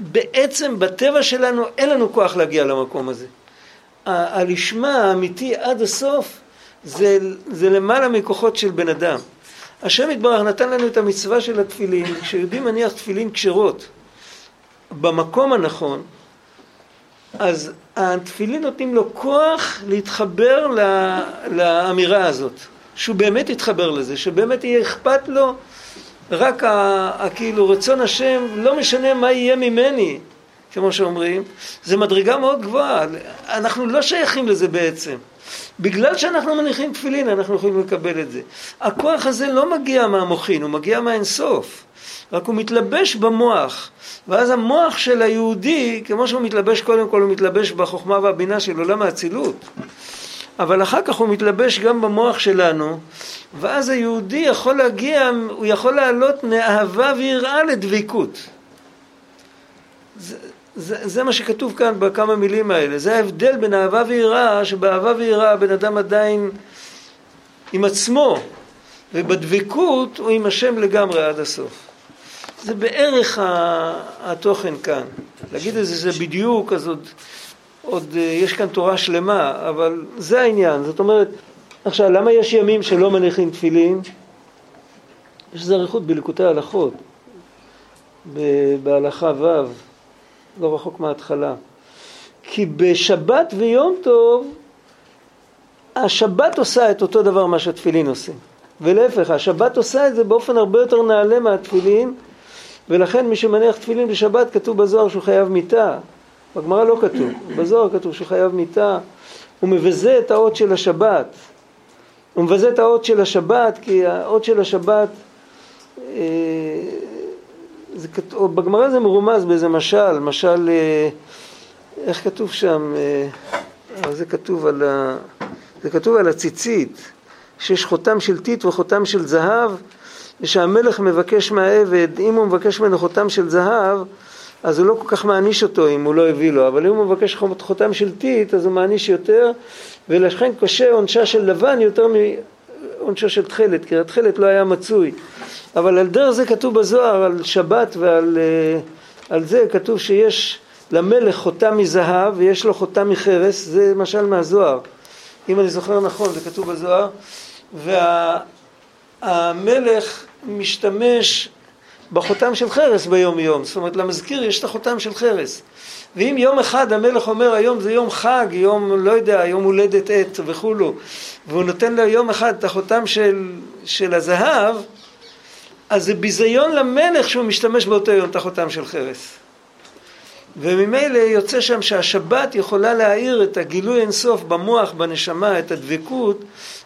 [SPEAKER 2] ובעצם בטבע שלנו אין לנו כוח להגיע למקום הזה. הלשמה האמיתי עד הסוף זה, זה למעלה מכוחות של בן אדם. השם יתברך נתן לנו את המצווה של התפילין, כשיודעים מניח תפילין כשרות במקום הנכון, אז התפילין נותנים לו כוח להתחבר לאמירה הזאת. שהוא באמת יתחבר לזה, שבאמת יהיה אכפת לו רק כאילו רצון השם, לא משנה מה יהיה ממני, כמו שאומרים, זה מדרגה מאוד גבוהה, אנחנו לא שייכים לזה בעצם. בגלל שאנחנו מניחים תפילין אנחנו יכולים לקבל את זה. הכוח הזה לא מגיע מהמוחין, הוא מגיע מהאינסוף. רק הוא מתלבש במוח. ואז המוח של היהודי, כמו שהוא מתלבש קודם כל, הוא מתלבש בחוכמה והבינה של עולם האצילות. אבל אחר כך הוא מתלבש גם במוח שלנו, ואז היהודי יכול להגיע, הוא יכול לעלות מאהבה ויראה לדביקות. זה, זה, זה מה שכתוב כאן בכמה מילים האלה. זה ההבדל בין אהבה ויראה, שבאהבה ויראה הבן אדם עדיין עם עצמו, ובדבקות הוא עם השם לגמרי עד הסוף. זה בערך התוכן כאן. להגיד את זה, זה בדיוק, אז עוד, עוד אה, יש כאן תורה שלמה, אבל זה העניין. זאת אומרת, עכשיו, למה יש ימים שלא מניחים תפילין? יש איזה אריכות בליקוטי ההלכות, בהלכה ו', לא רחוק מההתחלה. כי בשבת ויום טוב, השבת עושה את אותו דבר מה שהתפילין עושה. ולהפך, השבת עושה את זה באופן הרבה יותר נעלה מהתפילין, ולכן מי שמניח תפילין בשבת כתוב בזוהר שהוא חייב מיתה. בגמרא לא כתוב, בזוהר כתוב שהוא חייב מיתה. הוא מבזה את האות של השבת. הוא מבזה את האות של השבת כי האות של השבת, אה, זה, בגמרא זה מרומז באיזה משל, משל, אה, איך כתוב שם, אה, זה כתוב על, ה, זה כתוב על הציצית, שיש חותם של טיט וחותם של זהב ושהמלך מבקש מהעבד, אם הוא מבקש ממנו חותם של זהב, אז הוא לא כל כך מעניש אותו אם הוא לא הביא לו, אבל אם הוא מבקש חותם של טיט, אז הוא מעניש יותר, ולכן קשה עונשה של לבן יותר מעונשו של תכלת, כי התכלת לא היה מצוי. אבל על דרך זה כתוב בזוהר, על שבת ועל אה, על זה כתוב שיש למלך חותם מזהב ויש לו חותם מחרס, זה משל מהזוהר. אם אני זוכר נכון, זה כתוב בזוהר. והמלך משתמש בחותם של חרס ביום יום, זאת אומרת למזכיר יש את החותם של חרס. ואם יום אחד המלך אומר היום זה יום חג, יום לא יודע, יום הולדת עת וכולו, והוא נותן לו יום אחד את החותם של, של הזהב, אז זה ביזיון למלך שהוא משתמש באותו יום את החותם של חרס. וממילא יוצא שם שהשבת יכולה להאיר את הגילוי אינסוף במוח, בנשמה, את הדבקות,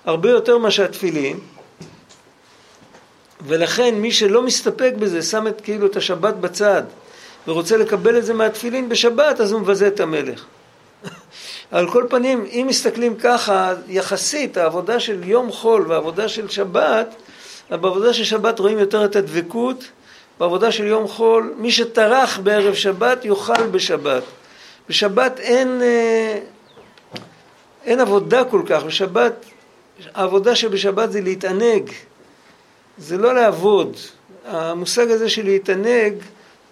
[SPEAKER 2] הרבה יותר מאשר התפילין. ולכן מי שלא מסתפק בזה, שם את כאילו את השבת בצד ורוצה לקבל את זה מהתפילין בשבת, אז הוא מבזה את המלך. על כל פנים, אם מסתכלים ככה, יחסית העבודה של יום חול והעבודה של שבת, בעבודה של שבת רואים יותר את הדבקות, בעבודה של יום חול, מי שטרח בערב שבת יאכל בשבת. בשבת אין, אה, אין עבודה כל כך, בשבת, העבודה שבשבת זה להתענג, זה לא לעבוד. המושג הזה של להתענג,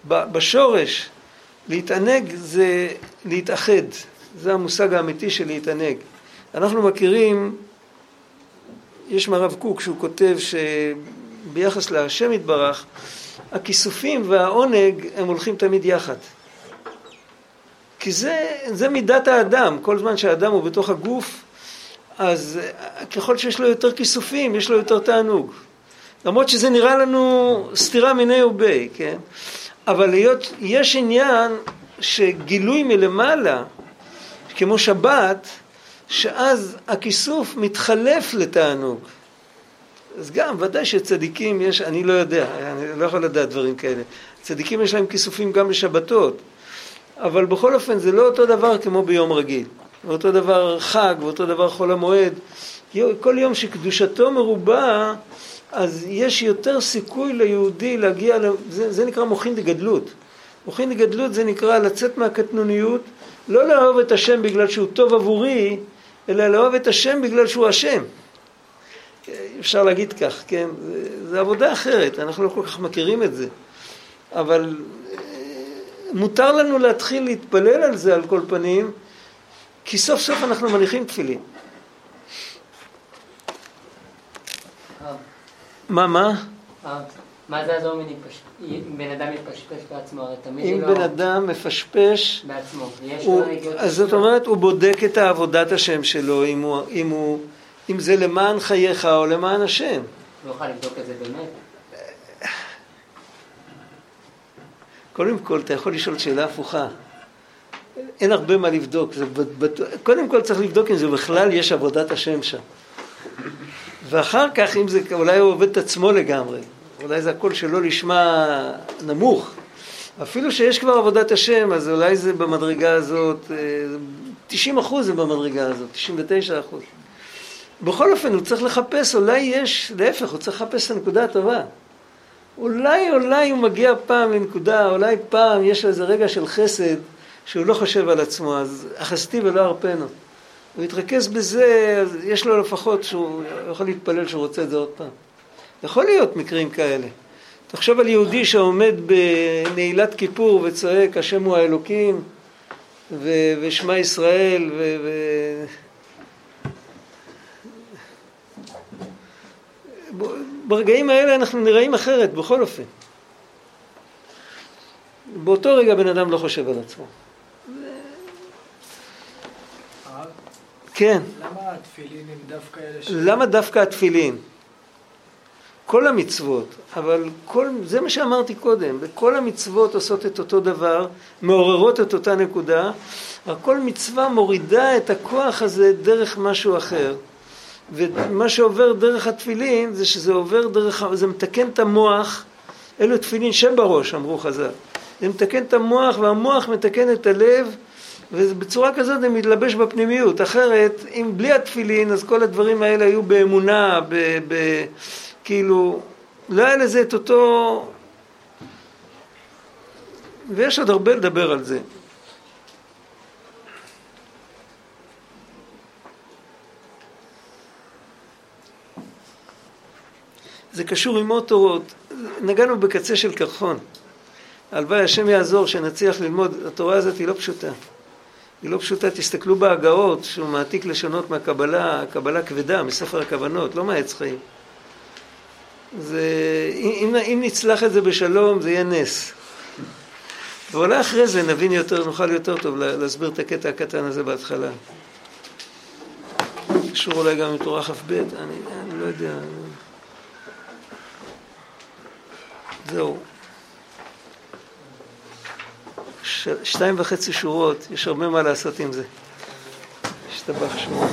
[SPEAKER 2] בשורש, להתענג זה להתאחד, זה המושג האמיתי של להתענג. אנחנו מכירים, יש מהרב קוק שהוא כותב שביחס להשם יתברך, הכיסופים והעונג הם הולכים תמיד יחד. כי זה, זה מידת האדם, כל זמן שהאדם הוא בתוך הגוף, אז ככל שיש לו יותר כיסופים, יש לו יותר תענוג. למרות שזה נראה לנו סתירה מיני ובי, כן? אבל להיות, יש עניין שגילוי מלמעלה, כמו שבת, שאז הכיסוף מתחלף לתענוג. אז גם, ודאי שצדיקים יש, אני לא יודע, אני לא יכול לדעת דברים כאלה. צדיקים יש להם כיסופים גם בשבתות, אבל בכל אופן זה לא אותו דבר כמו ביום רגיל. אותו דבר חג ואותו דבר חול המועד. כל יום שקדושתו מרובה, אז יש יותר סיכוי ליהודי להגיע, זה, זה נקרא מוחין דגדלות. מוחין דגדלות זה נקרא לצאת מהקטנוניות, לא לאהוב את השם בגלל שהוא טוב עבורי, אלא לאהוב את השם בגלל שהוא השם. אפשר להגיד כך, כן? זה עבודה אחרת, אנחנו לא כל כך מכירים את זה. אבל אה, מותר לנו להתחיל להתפלל על זה על כל פנים, כי סוף סוף אנחנו מניחים תפילין. מה, מה?
[SPEAKER 6] מה זה יעזור אם בן אדם מפשפש בעצמו?
[SPEAKER 2] אם בן אדם מפשפש,
[SPEAKER 6] בעצמו,
[SPEAKER 2] אז זאת אומרת, הוא בודק את עבודת השם שלו, אם זה למען חייך או למען השם.
[SPEAKER 6] לא יוכל לבדוק את זה באמת?
[SPEAKER 2] קודם כל, אתה יכול לשאול שאלה הפוכה. אין הרבה מה לבדוק. קודם כל צריך לבדוק אם זה בכלל יש עבודת השם שם. ואחר כך, אם זה, אולי הוא עובד את עצמו לגמרי, אולי זה הקול שלו נשמע נמוך, אפילו שיש כבר עבודת השם, אז אולי זה במדרגה הזאת, 90 אה, אחוז זה במדרגה הזאת, 99 אחוז. בכל אופן, הוא צריך לחפש, אולי יש, להפך, הוא צריך לחפש את הנקודה הטובה. אולי, אולי הוא מגיע פעם לנקודה, אולי פעם יש איזה רגע של חסד שהוא לא חושב על עצמו, אז אחזתי ולא ארפנו. הוא יתרכז בזה, אז יש לו לפחות שהוא יכול להתפלל שהוא רוצה את זה עוד פעם. יכול להיות מקרים כאלה. תחשוב על יהודי שעומד בנעילת כיפור וצועק השם הוא האלוקים ו- ושמע ישראל ו... ו- ברגעים האלה אנחנו נראים אחרת בכל אופן. באותו רגע בן אדם לא חושב על עצמו. כן.
[SPEAKER 7] למה התפילין הם דווקא אלה ש...
[SPEAKER 2] למה דווקא התפילין? כל המצוות, אבל כל, זה מה שאמרתי קודם, וכל המצוות עושות את אותו דבר, מעוררות את אותה נקודה, אבל כל מצווה מורידה את הכוח הזה דרך משהו אחר. ומה שעובר דרך התפילין זה שזה עובר דרך, זה מתקן את המוח, אלו תפילין שבראש, אמרו חז"ל. זה מתקן את המוח והמוח מתקן את הלב ובצורה כזאת זה מתלבש בפנימיות. אחרת, אם בלי התפילין אז כל הדברים האלה היו באמונה, ב, ב, כאילו, לא היה לזה את אותו... ויש עוד הרבה לדבר על זה. זה קשור עם עוד תורות. נגענו בקצה של קרחון. הלוואי השם יעזור שנצליח ללמוד, התורה הזאת היא לא פשוטה. היא לא פשוטה, תסתכלו בהגאות שהוא מעתיק לשונות מהקבלה, קבלה כבדה, מספר הכוונות, לא מעץ חיים. זה, אם, אם נצלח את זה בשלום זה יהיה נס. ואולי אחרי זה נבין יותר, נוכל יותר טוב להסביר את הקטע הקטן הזה בהתחלה. קשור אולי גם עם תורה כ"ב, אני, אני לא יודע. זהו. שתיים וחצי שורות, יש הרבה מה לעשות עם זה. השתבח שמו.